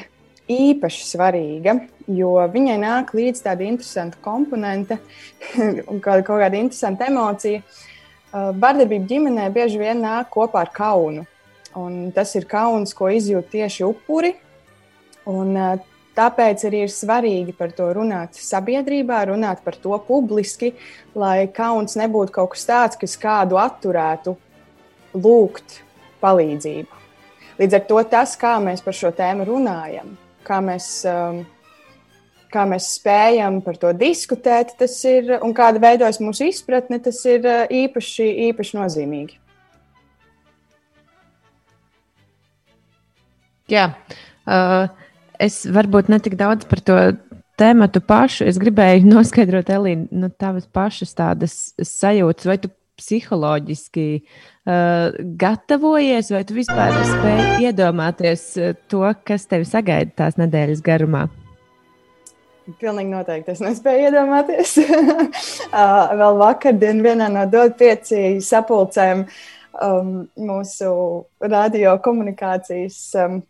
īpaši svarīga, jo viņai nāk līdzi tāda interesanta komponente un kaut kāda interesanta emocija. Vardarbība ģimenē bieži vien nāk kopā ar kaunu. Un tas ir kauns, ko izjūt tieši upuri. Un, tāpēc arī ir svarīgi par to runāt sabiedrībā, runāt par to publiski, lai kauns nebūtu kaut kas tāds, kas kādu atturētu lūgt palīdzību. Līdz ar to tas, kā mēs par šo tēmu runājam, kā mēs, um, kā mēs spējam par to diskutēt, tas ir un kāda veidojas mūsu izpratne, tas ir uh, īpaši, īpaši nozīmīgi. Jā, uh, es varbūt ne tik daudz par to tēmu pašu. Es gribēju noskaidrot, Elīna, nu, tavas pašas tādas sajūtas, vai tu psiholoģiski uh, gatavojies, vai tu vispār spēj iedomāties uh, to, kas tevi sagaida tās nedēļas garumā? Pilnīgi noteikti. Es nespēju iedomāties. uh, vēl vakardien vienā no DOT pieci sapulcēm um, mūsu radio komunikācijas. Um,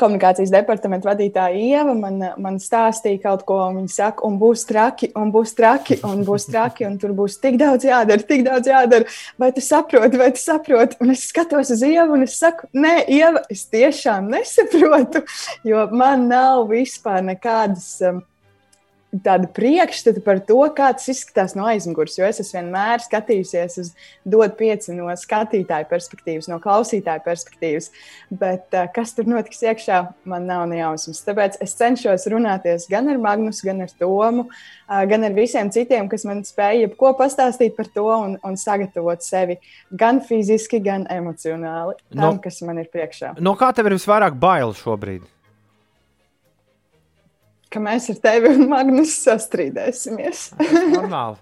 Komunikācijas departamenta vadītāja Ieva man, man stāstīja kaut ko, un viņa saka, un būs traki, un būs traki, un būs traki, un tur būs tik daudz jādara, tik daudz jādara. Vai tu saproti, vai tu saproti? Un es skatos uz Ievu, un es saku, nē, Ieva, es tiešām nesaprotu, jo man nav vispār nekādas. Um, tādu priekšstatu par to, kā tas izskatās no aizmugures. Jo es vienmēr skatījusies uz dot pieci no skatītāja perspektīvas, no klausītāja perspektīvas. Bet uh, kas tur notiks iekšā, man nav ne jausmas. Tāpēc es cenšos runāties gan ar Magnusu, gan ar Tomu, uh, gan ar visiem citiem, kas man spēja ko pastāstīt par to un, un sagatavot sevi gan fiziski, gan emocionāli tam, No- kas man ir priekšā. No kā tev ir visvairāk bail šobrīd? Ka mēs ar tevi un Magnusu sastrīdēsimies. Normāli.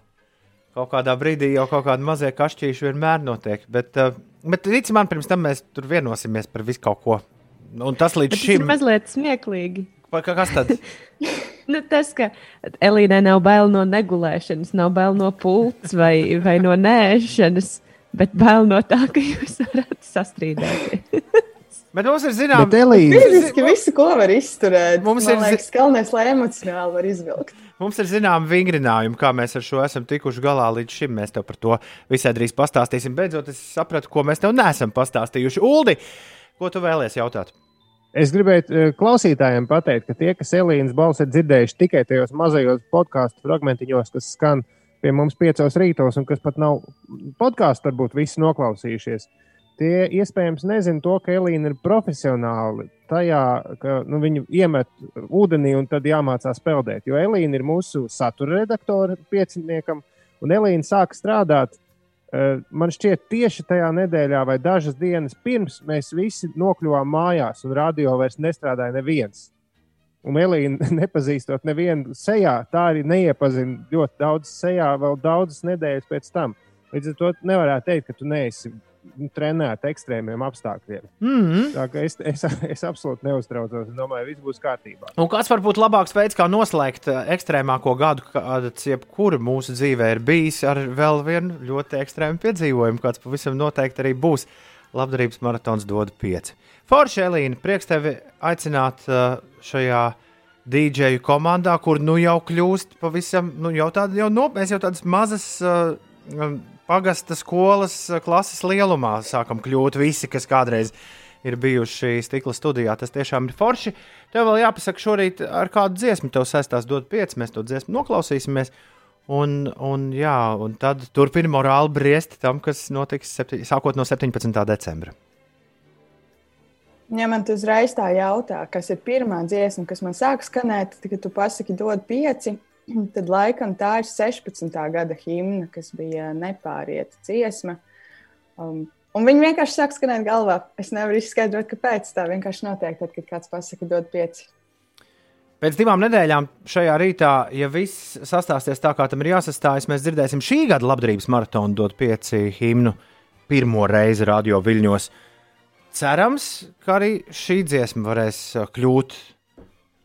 Kaut kādā brīdī jau kaut kāda mazie kašķīši vienmēr notiek. Bet, uh, bet tici man, pirms tam mēs tur vienosimies par visu kaut ko. Un tas līdz Bet Tas ir šim mazliet smieklīgi. Vai ka- Kas tad? Nu, tas, ka Elīnai nav bail no negulēšanas, nav bail no pults vai, vai no nēšanas, bet bail no tā, ka jūs varat sastrīdēties. Bet mums ir zināms, Elīna- Fiziski visu, ko var izturēt. Mums Mums ir liekas, galvenais, lai emocionāli var izvilkt. Mums ir zināms vingrinājumi, kā mēs ar šo esam tikuši galā līdz šim. Mēs tev par to visai drīz pastāstīsim. Beidzot, es sapratu, ko mēs tev neesam pastāstījuši. Uldi, ko tu vēlēsies jautāt? Es gribēju eh, klausītājiem pateikt, ka tie, kas Elīnas balsi ir dzirdējuši tikai tajos mazajos podkāstu fragmentiņos, kas skan pie mums piecos rītos, un kas pat nav podkāstu, varbūt visi noklausījušies, tie iespējams nezina to, ka Elīna ir profesionāli tajā, ka nu, viņu iemet ūdenī un tad jāmācās peldēt. Jo Elīna ir mūsu satura redaktore pieciniekam, un Elīna sāk strādāt Eh, Man šķiet, tieši tajā nedēļā vai dažas dienas pirms mēs visi nokļuvām mājās, un radio vairs nestrādāja neviens. Un Elīna, nepazīstot nevienu sejā, tā arī neiepazina ļoti daudz sejā, vēl daudzas nedēļas pēc tam. Līdz ar to nevarētu teikt, ka tu neesi trenēta ekstrēmiem apstākļiem. Mm. Tā kā es, es, es absolūti neuztraucos. Es domāju, viss būs kārtībā. Un kāds var būt labāks veids, kā noslēgt eh, ekstrēmāko gadu, kāds jebkura mūsu dzīvē ir bijis, ar vēl vienu ļoti ekstrēmu piedzīvojumu, kāds pavisam noteikti arī būs. Labdarības maratons dod pieci. Forši, Elīna, prieks tevi aicināt eh, šajā dīdžeju komandā, kur nu jau kļūst pavisam, nu jau tāda, jau no, mēs jau tādas mazas uh, pagasta skolas uh, klases lielumā sākam kļūt visi, kas kādreiz ir bijuši stikla studijā. Tas tiešām ir forši. Tev vēl jāpasaka šorīt, ar kādu dziesmu tev saistās dot pieci, mēs to dziesmu noklausīsimies. Un, un, jā, un tad turpina morāli briest tam, kas notiks septi, sākot no 17. decembra. Ja man tu uzreiz tā jautā, kas ir pirmā dziesma, kas man sāk skanēt, tad, kad tu pasaki, dod pieci, tad laikam tā ir 16. gada himna, kas bija nepārieta dziesma. Um, un viņi vienkārši sāk skanēt galvā. Es nevaru izskaidrot, kāpēc tā vienkārši notiek, tad, kad kāds pasaka, dod pieci. Pēc divām nedēļām šajā rītā, ja viss sastāsies tā, kā tam ir jāsastājas, mēs dzirdēsim šī gada labdarības maratonu dot pieci himnu pirmo reizi radio viļņos. Cerams, ka arī šī dziesma varēs uh, kļūt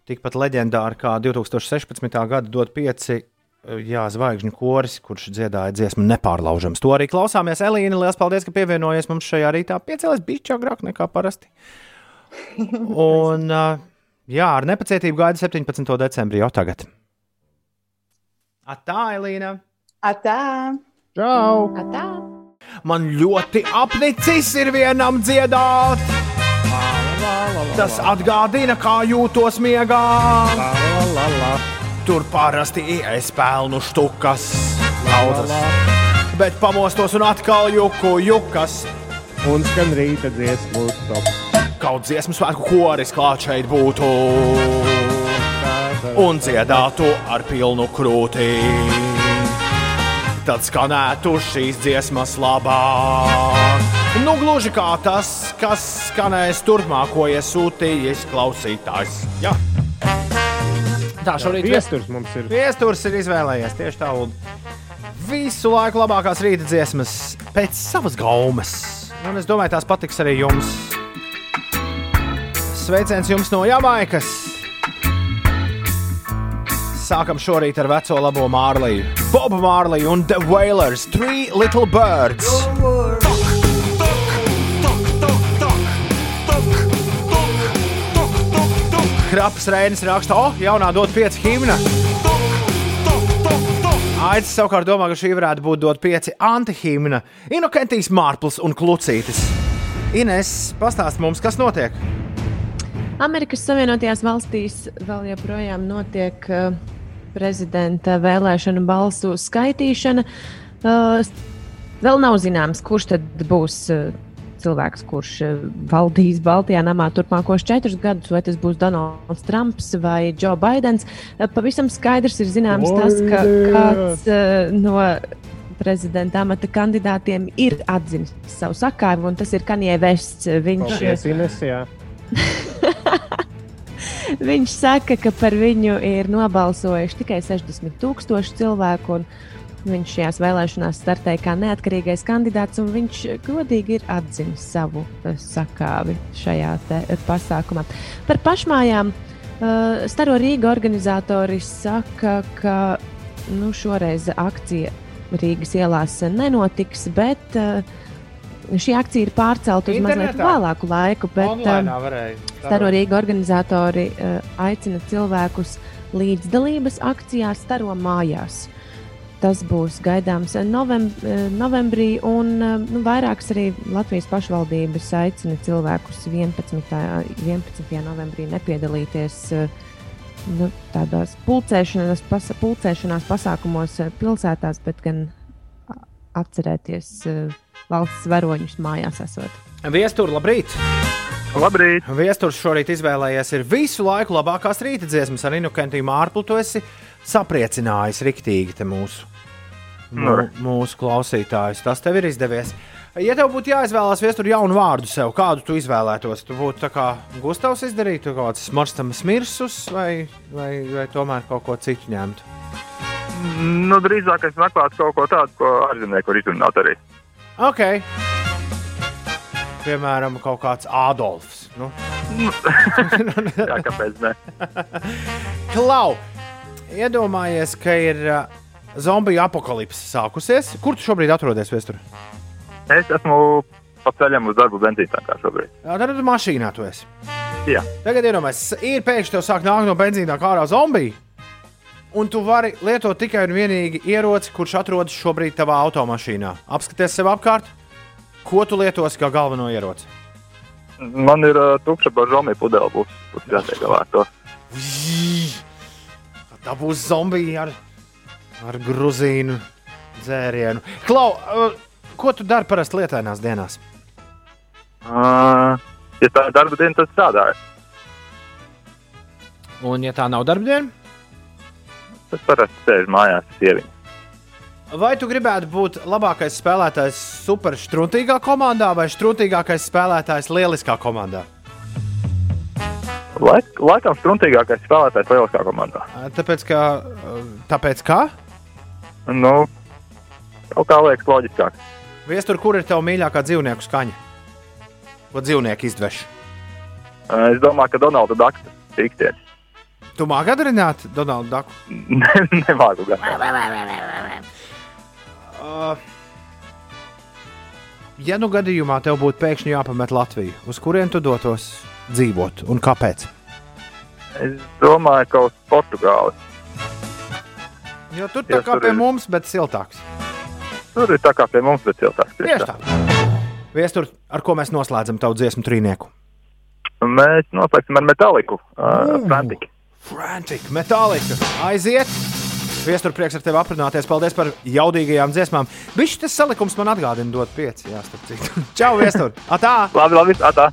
tikpat leģendāra kā 2016. gada dot pieci uh, jā, zvaigžņu koris, kurš dziedāja dziesmu nepārlaužams. To arī klausāmies. Elīna, liels paldies, ka pievienojies mums šajā rītā. Piecēlēs bišķi agrāk nekā parasti. Un, uh, jā, ar nepacietību gaida 17. decembrī jau tagad. Atā, Elīna! Atā! Čau! Atā! Man ļoti apnicis ir vienam dziedāt. Tas atgādina, kā jūtos miegā. Tur parasti es pelnu štukas, naudas. Bet pamostos un atkal juku jukas. Un skan rīta dziesmu top. Kaut dziesmu svētku koris klāt šeit būtu. Un dziedātu ar pilnu krūti. Tad skanētu šīs dziesmas labāk. Nu, gluži kā tas, kas skanēs turpmāko iesūtījis klausītājs. Jā. Tā šorīt Viesturs mums ir. Viesturs ir izvēlējies tieši tā, un visu laiku labākās rīta dziesmas pēc savas gaumes. Un es domāju, tās patiks arī jums. Sveiciens jums no Jamaikas! Sākam šorīt ar veco labo Mārliju. Bobu Mārliju un The Wailers, Three Little Birds. Krapas Reinis raksta, o, jaunā dot pieci himna. Aits savukārt domā, ka šī varētu būt dot pieci antihimna. Inokentijas Mārpls un Klucītis. Ines, pastāst mums, kas notiek? Amerikas Savienotajās valstīs vēl joprojām notiek uh, prezidenta vēlēšanu balsu skaitīšana. Uh, vēl nav zināms, kurš tad būs uh, cilvēks, kurš uh, valdīs Baltijā namā turpmākos četrus gadus, vai tas būs Donalds Trumps vai Joe Bidenis. Uh, pavisam skaidrs ir zināms tas, ka kāds uh, no prezidenta amata kandidātiem ir atzīmis savu sakāvi, un tas ir Kanjē Vests. Viņš Paldies, Ines. Viņš saka, ka par viņu ir nobalsojuši tikai 60,000 cilvēku. Viņš šajās vēlēšanās startēja kā neatkarīgais kandidāts, un viņš godīgi ir atzīmis savu uh, sakāvi šajā pasākumā. Par pašmājām uh, Staro Rīga organizatori saka, ka nu, šoreiz akcija Rīgas ielās nenotiks, bet uh, šī akcija ir pārcelta uz mazliet Internetā? vēlāku laiku. Bet, um, varēja. Staro Rīga organizatori uh, aicina cilvēkus līdzdalības akcijā Staro mājās. Tas būs gaidāms novem, uh, novembrī, un uh, nu, vairākas arī Latvijas pašvaldības aicina cilvēkus 11. 11. novembrī nepiedalīties uh, nu, tādās pulcēšanās, pas, pulcēšanās pasākumos uh, pilsētās, bet gan atcerēties uh, valsts varoņus mājās esot. Viestur, labrīt! Labrīt! Viesturs šorīt izvēlējies ir visu laiku labākās rīta dziesmas ar Inukentiju Mārplu. Tu esi sapriecinājis riktīgi te mūsu, mū, mūsu klausītājus. Tas tev ir izdevies. Ja tev būtu jāizvēlās viestur jaunu vārdu sev, kādu tu izvēlētos, tu būtu tā kā Gustavs izdarītu kaut kāds smarstams mirsus vai, vai, vai tomēr kaut ko citu ņemtu? Nu, drīzāk es meklētu kaut ko tādu, ko ārzemnieki var izrunāt arī. Ok. Piemēram, kaut kāds Ādolfs. Nu. Jā, kāpēc ne? Klau, iedomājies, ka ir uh, zombiju apakalipse sākusies. Kur tu šobrīd atrodies, Vēstur? Es esmu pa ceļam uz darbu benzīnā kā šobrīd. Jā, tad tu mašīnā tu esi. Jā. Tagad iedomājieties, ir pēkšņi tev sāk nākt no benzīna ārā zombija. Un tu vari lietot tikai un vienīgi ieroci, kurš atrodas šobrīd tavā automašīnā. Apskaties sev apkārt, ko tu lietosi kā galveno ieroci. Man ir uh, tukša bažomija pudele, būs, būs jātiek galā ar to. Tā būs zombija ar, ar gruzīnu dzērienu. Klau, uh, ko tu dari parasti lietainās dienās? Uh, ja tā ir darba diena, tad strādāju. Un, ja tā nav darba diena, tad parasti sēžu mājās ar sieviņu. Vai tu gribētu būt labākais spēlētājs superstruntīgā komandā vai struntīgākais spēlētājs lieliskā komandā? Laik, laikam struntīgākais spēlētājs lieliskā komandā. Tāpēc, ka. uh, Tāpēc, kā? Nu, kaut kā liekas loģiskāk. Viestur, kur ir tava mīļākā dzīvnieku skaņa? Ko dzīvnieki izdveš? Es domāju, ka Donalda Daksa tikties. Tu māki atdarināt Donaldu Daku? Nemāku gan. Uh, ja nu gadījumā tev būtu pēkšņi jāpamet Latviju, uz kurien tu dotos dzīvot un kāpēc? Es domāju, ka uz Portugāli. Jo tur tā Jā, kā tur pie ir. mums, bet siltāks. Tur ir tā kā pie mums, bet siltāks. Tieši tā. Viestur, ar ko mēs noslēdzam tavu dziesmu trīnieku? Mēs noslēgsim ar metāliku. Uh. Frantiku. Frantic, metālika. Aiziet! Viestur, prieks ar tevi aprunāties. Paldies par jaudīgajām dziesmām. Viņš tas salikums man atgādina, dot pieci. Jā, starp citu. Čau, Viestur! Atā! Labi, labi, atā!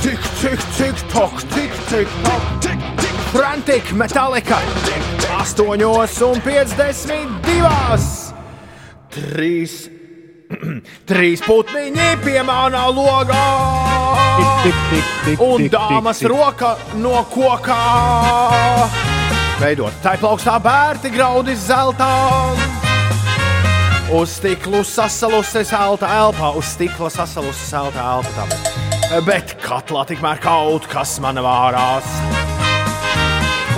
Tik, tik, tik, tok, tik, tik, tok, tik, tik, Frantic, metālika! 8 un 52! Trīs, putniņi pie manā logā! Un dāmas roka no kokā! Veidot tā plaukstā bērti graudi zeltā! Uz stikla sasalusi zelta elpa, uz stikla sasalusi zelta elpa. Bet katlā tikmēr kaut kas man vārās.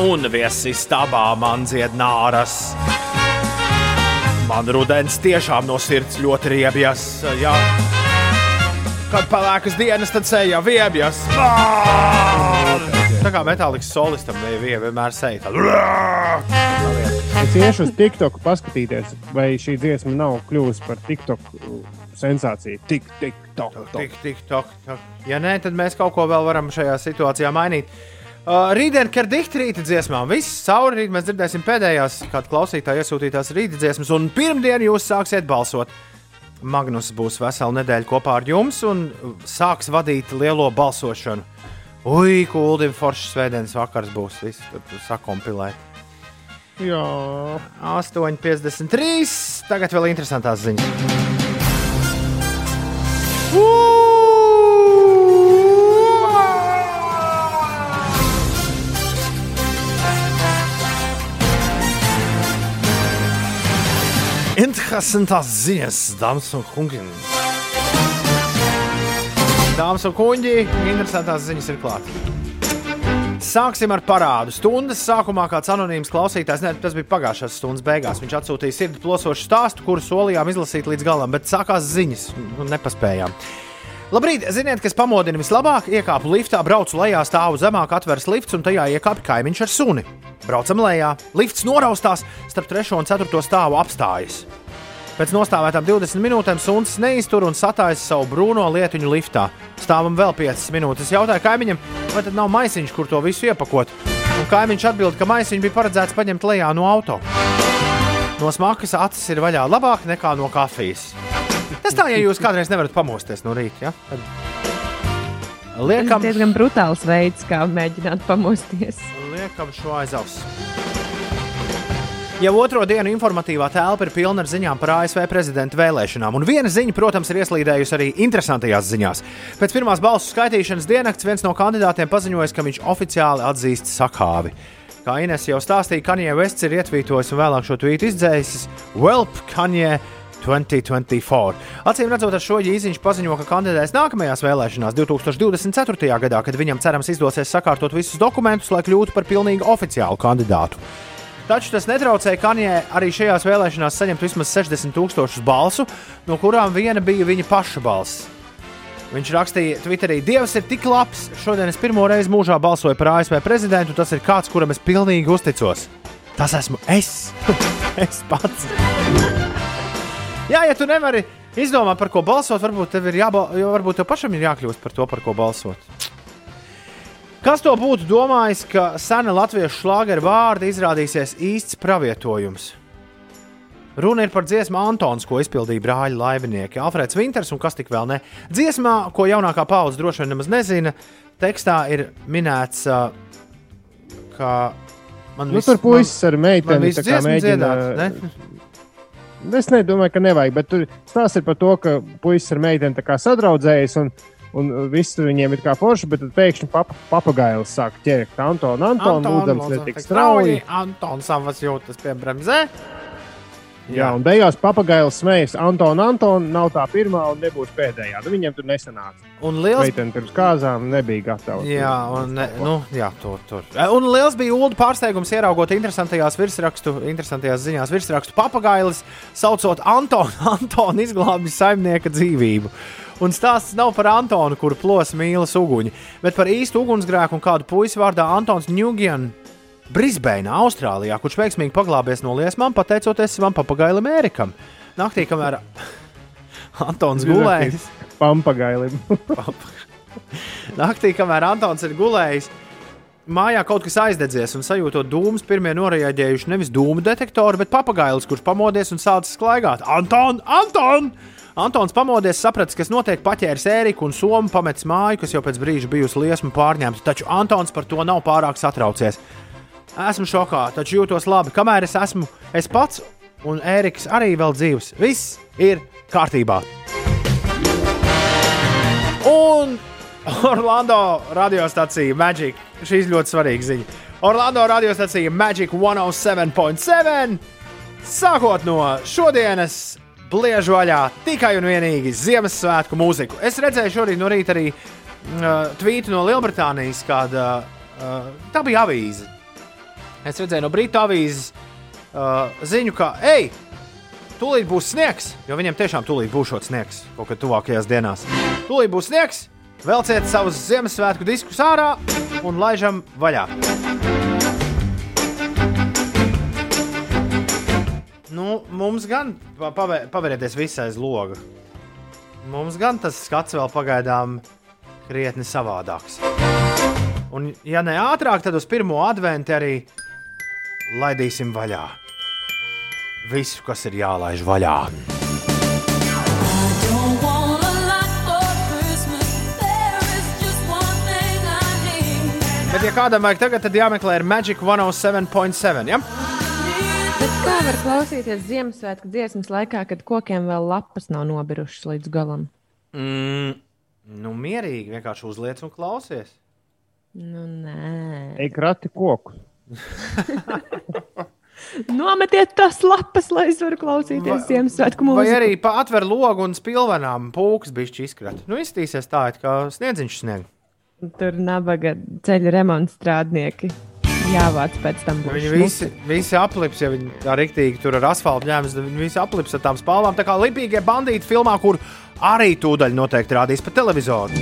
Un viesis stabā man dzied nāras. Man rudens tiešām no sirds ļoti riebjas. Jā. Kad pelēkas dienas, tad seja viebjas. Tā kā metālikas solistam bija vienmēr seja. Es iešu uz TikTok paskatīties, vai šī dziesma nav kļuvusi par TikTok uh, sensāciju. Tik, tik, tok, tok. Tik, tik, tok, tok. Ja nē, tad mēs kaut ko vēl varam šajā situācijā mainīt. Uh, Rītdien, kad dikti rīta dziesmām, viss cauri rīt mēs dzirdēsim pēdējās, kāda klausītāja iesūtītās rīta dziesmas, un pirmdien jūs sāksiet balsot. Magnus būs veselu nedēļu kopā ar jums un sāks vadīt lielo balsošanu. Ui, kūlim, foršs svētdienas vakars būs. Viss tur, tur sakompilēt. Jā, 8,53. Tagad vēl interesantās ziņas. Interesantās ziņas, dāmas un kungi. Dāmas un kungi, interesantās ziņas ir klātas. Sāksim ar parādu. Stundas sākumā kāds anonīms klausītājs, ne, tas bija pagājušās stundas beigās. Viņš atsūtīja sirdi plosošu stāstu, kuru solījām izlasīt līdz galam, bet sākās ziņas un nepaspējām. Labrīt, ziniet, kas pamodina vislabāk? Iekāpu liftā, braucu lejā, stāvu zemāk, atveras lifts un tajā iekāpa kaimiņš ar suni. Braucam lejā, lifts noraustās, starp 3 un 4 stāvu apstājas. Pēc nostāvētām 20 minūtēm suns neiztur un satājas savu brūno lietiņu liftā. Stāvam vēl 5 minūtes. Jautāju kaimiņam, vai tad nav maisiņš, kur to visu iepakot. Un kaimiņš atbild, ka maisiņu bija paredzēts paņemt lejā no auto. No smakas acis ir vaļā labāk nekā no kafijas. Tas tā, ja jūs kādreiz nevarat pamosties no rīta. Ja? Tad Tas Liekam, ir diezgan brutāls veids, kā mēģināt pamosties. liekam šo aiz auss. Jau otro dienu informatīvā telpa ir pilna ar ziņām par ASV prezidenta vēlēšanām. Un viena ziņa, protams, ir ieslīdējusi arī interesantajās ziņās. Pēc pirmās balsu skaitīšanas diennakts viens no kandidātiem paziņoja, ka viņš oficiāli atzīst sakāvi. Kā Ines jau stāstīja, Kanjē Vests ir ietvītojis un vēlāk šo tvītu izdzēsis Welp Kanjē 2024. Acīm redzot, ar šo īziņš paziņo, ka kandidēs nākamajās vēlēšanās 2024. gadā, kad viņam cerams izdosies sakārtot visus dokumentus, lai kļūtu par pilnīgi oficiālu kandidātu. Taču tas netraucēja Kanjē arī šajās vēlēšanās saņemt vismaz 60 tūkstošus balsu, no kurām viena bija viņa paša balss. Viņš rakstīja, Twitterī, Dievs ir tik labs. Šodien es pirmo reizi mūžā balsoju par ASV prezidentu. Tas ir kāds, kuram es pilnīgi uzticos. Tas esmu es. es pats. Jā, ja tu nevari izdomāt, par ko balsot, varbūt tev ir jābalso, varbūt tev pašam ir jākļūst par to, par ko balsot. Kas to būtu domājis, ka sena latviešu šlāgeru vārda izrādīsies īsts pravietojums? Runa ir par dziesmu Antons, ko izpildīja brāļa laivinieki Alfrēds Vinters un kas tik vēl ne. Dziesmā, ko jaunākā paudze droši vien nemaz nezina, tekstā ir minēts, ka man Nu, viss- tur puisis ar meiteni mēģina. dziedāt, ne? Es nedomāju, ka nevajag, bet tur stāsts ir par to, ka puisis ar meiteni sadraudzējas un, un viss tur viņiem ir kā forši, bet tad pēkšņi papa, papagailis sāk ķert Antonu, Antonu, lūdzams, ne tik strauji. Antons savas jūtas pie bremzē. Jā, un beigās papagailis smējas, Antona, Antona nav tā pirmā un nebūs pēdējā. Nu, viņiem tur nesanāca. Un liels Meitene pirms kāzām nebija gatava. Jā, un, ne, nu, jā, tur, tur. Un liels bija Ulu pārsteigums ieraugot interesantajās virsrakstu, interesantajās ziņās virsrakstu papagailis, saucot Antonu, Antonu izglābj saimnieka dzīvību. Un stāsts nav par Antonu, kuru plosa mīlas uguņi, bet par īstu ugunsgrēku un kādu puisi vārdā Antons Ņūgians. Brisbeinā, Austrālijā, kurš veiksmīgi paglābies no liesmām, pateicoties savam papagailim Ērikam. Naktī, kamēr Antons gulēja, Pampagailim. Naktī, kamēr Antons ir gulējis, mājā kaut kas aizdedzies un sajūtot dūmus, pirmie norēģējuši nevis dūmu detektoru, bet papagailis, kurš pamodies un sācis klaigāt. Anton, Anton! Antons pamodies, sapratis, kas notiek, paķēris ēriku un somu, pametis māju, kas jau pēc brīža bijusi liesmu pārņemta. Taču Antons par to nav pārāk satraucies. Esmu šokā, taču jūtos labi, kamēr es esmu es pats un Ēriks arī vēl dzīves. Viss ir kārtībā. Un Orlando radiostacija Magic. Šī ir ļoti svarīga ziņa. Orlando radiostacija Magic 107.7. Sākot no šodienas, bliež vaļā tikai un vienīgi Ziemassvētku mūziku. Es redzēju šorīt no rīta arī uh, tvītu no Lielbritānijas, kāda uh, tā bija avīze. Es redzēju no Britu avīzes uh, ziņu, ka, ej, tūlīt būs sniegs, jo viņiem tiešām tūlīt būs sniegs kaut kad tuvākajās dienās. Tūlīt būs sniegs, velciet savus Ziemassvētku diskus ārā un laižam vaļā. Nu, mums gan pa- pavē- pavērieties visai aiz loga. Mums gan tas skats vēl pagaidām krietni savādāks. Un, ja ne ātrāk, tad uz pirmo adventu arī laidīsim vaļā. Visu, kas ir jālaiž vaļā. Bet, ja kādam vajag tagad, tad jāmeklē ir Magic 107.7. Ja? Kā var klausīties Ziemassvētku dziesmas laikā, kad kokiem vēl lapas nav nobirušas līdz galam? Mm, nu, mierīgi vienkārši uzliec un klausies. Nu, nē. Ej, krati koku. Nometiet tās lapas, lai es varu klausīties Ziemassvētku Vai mūziku. arī pa atver logu un spilvenām pūks bišķi izkrat. Nu, iztīsies tā, it kā sniedziņš snieg. Tur nabaga ceļa remonta strādnieki. Jāvāc pēc tam. būs Viņi visi, visi aplips, ja viņi tā rīktīgi tur ar asfaltu ņēmas, tad viņi visi aplips ar tām spālām. Tā kā lipīgie bandīti filmā, kur arī tūdaļ noteikti rādīs pa televizoru.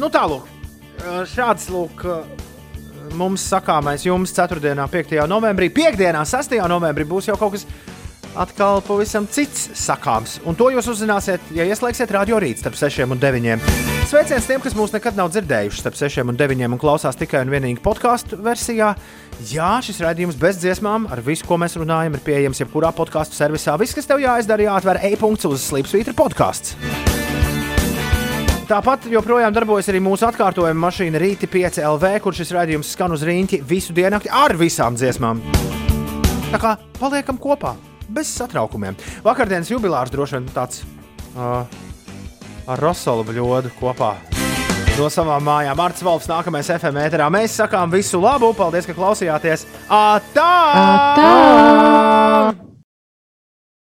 Nu, tālāk. Šāds lūk, mums sakāmais jums 4. un 5. novembrī. 5. un 6. novembrī būs jau kaut kas atkal pavisam cits sakāms. Un to jūs uzzināsiet, ja ieslēgsiet radio rīt starp 6 un 9. Sveiciens tiem, kas mūs nekad nav dzirdējuši starp 6 un 9 un klausās tikai un vienīgi podkāstu versijā. Jā, šis raidījums bez dziesmām, ar visu, ko mēs runājam, ir pieejams jebkurā podkāstu servisā. Viss, kas tev jāizdara, jāatver e-punkts uz Slipsvītra podkāsts. Tāpat joprojām darbojas arī mūsu atkārtojuma mašīna Rīta 5 LV, kur šis raidījums skan uz rīņķi visu dienu ar visām dziesmām. Tā kā paliekam kopā, bez satraukumiem. Vakardienas jubilārs droši vien tāds uh, ar Rosolu bļodu kopā. No savām mājām Mārcis Valps nākamais FM ēterā. Mēs sakām visu labu, paldies, ka klausījāties! Atā! Atā!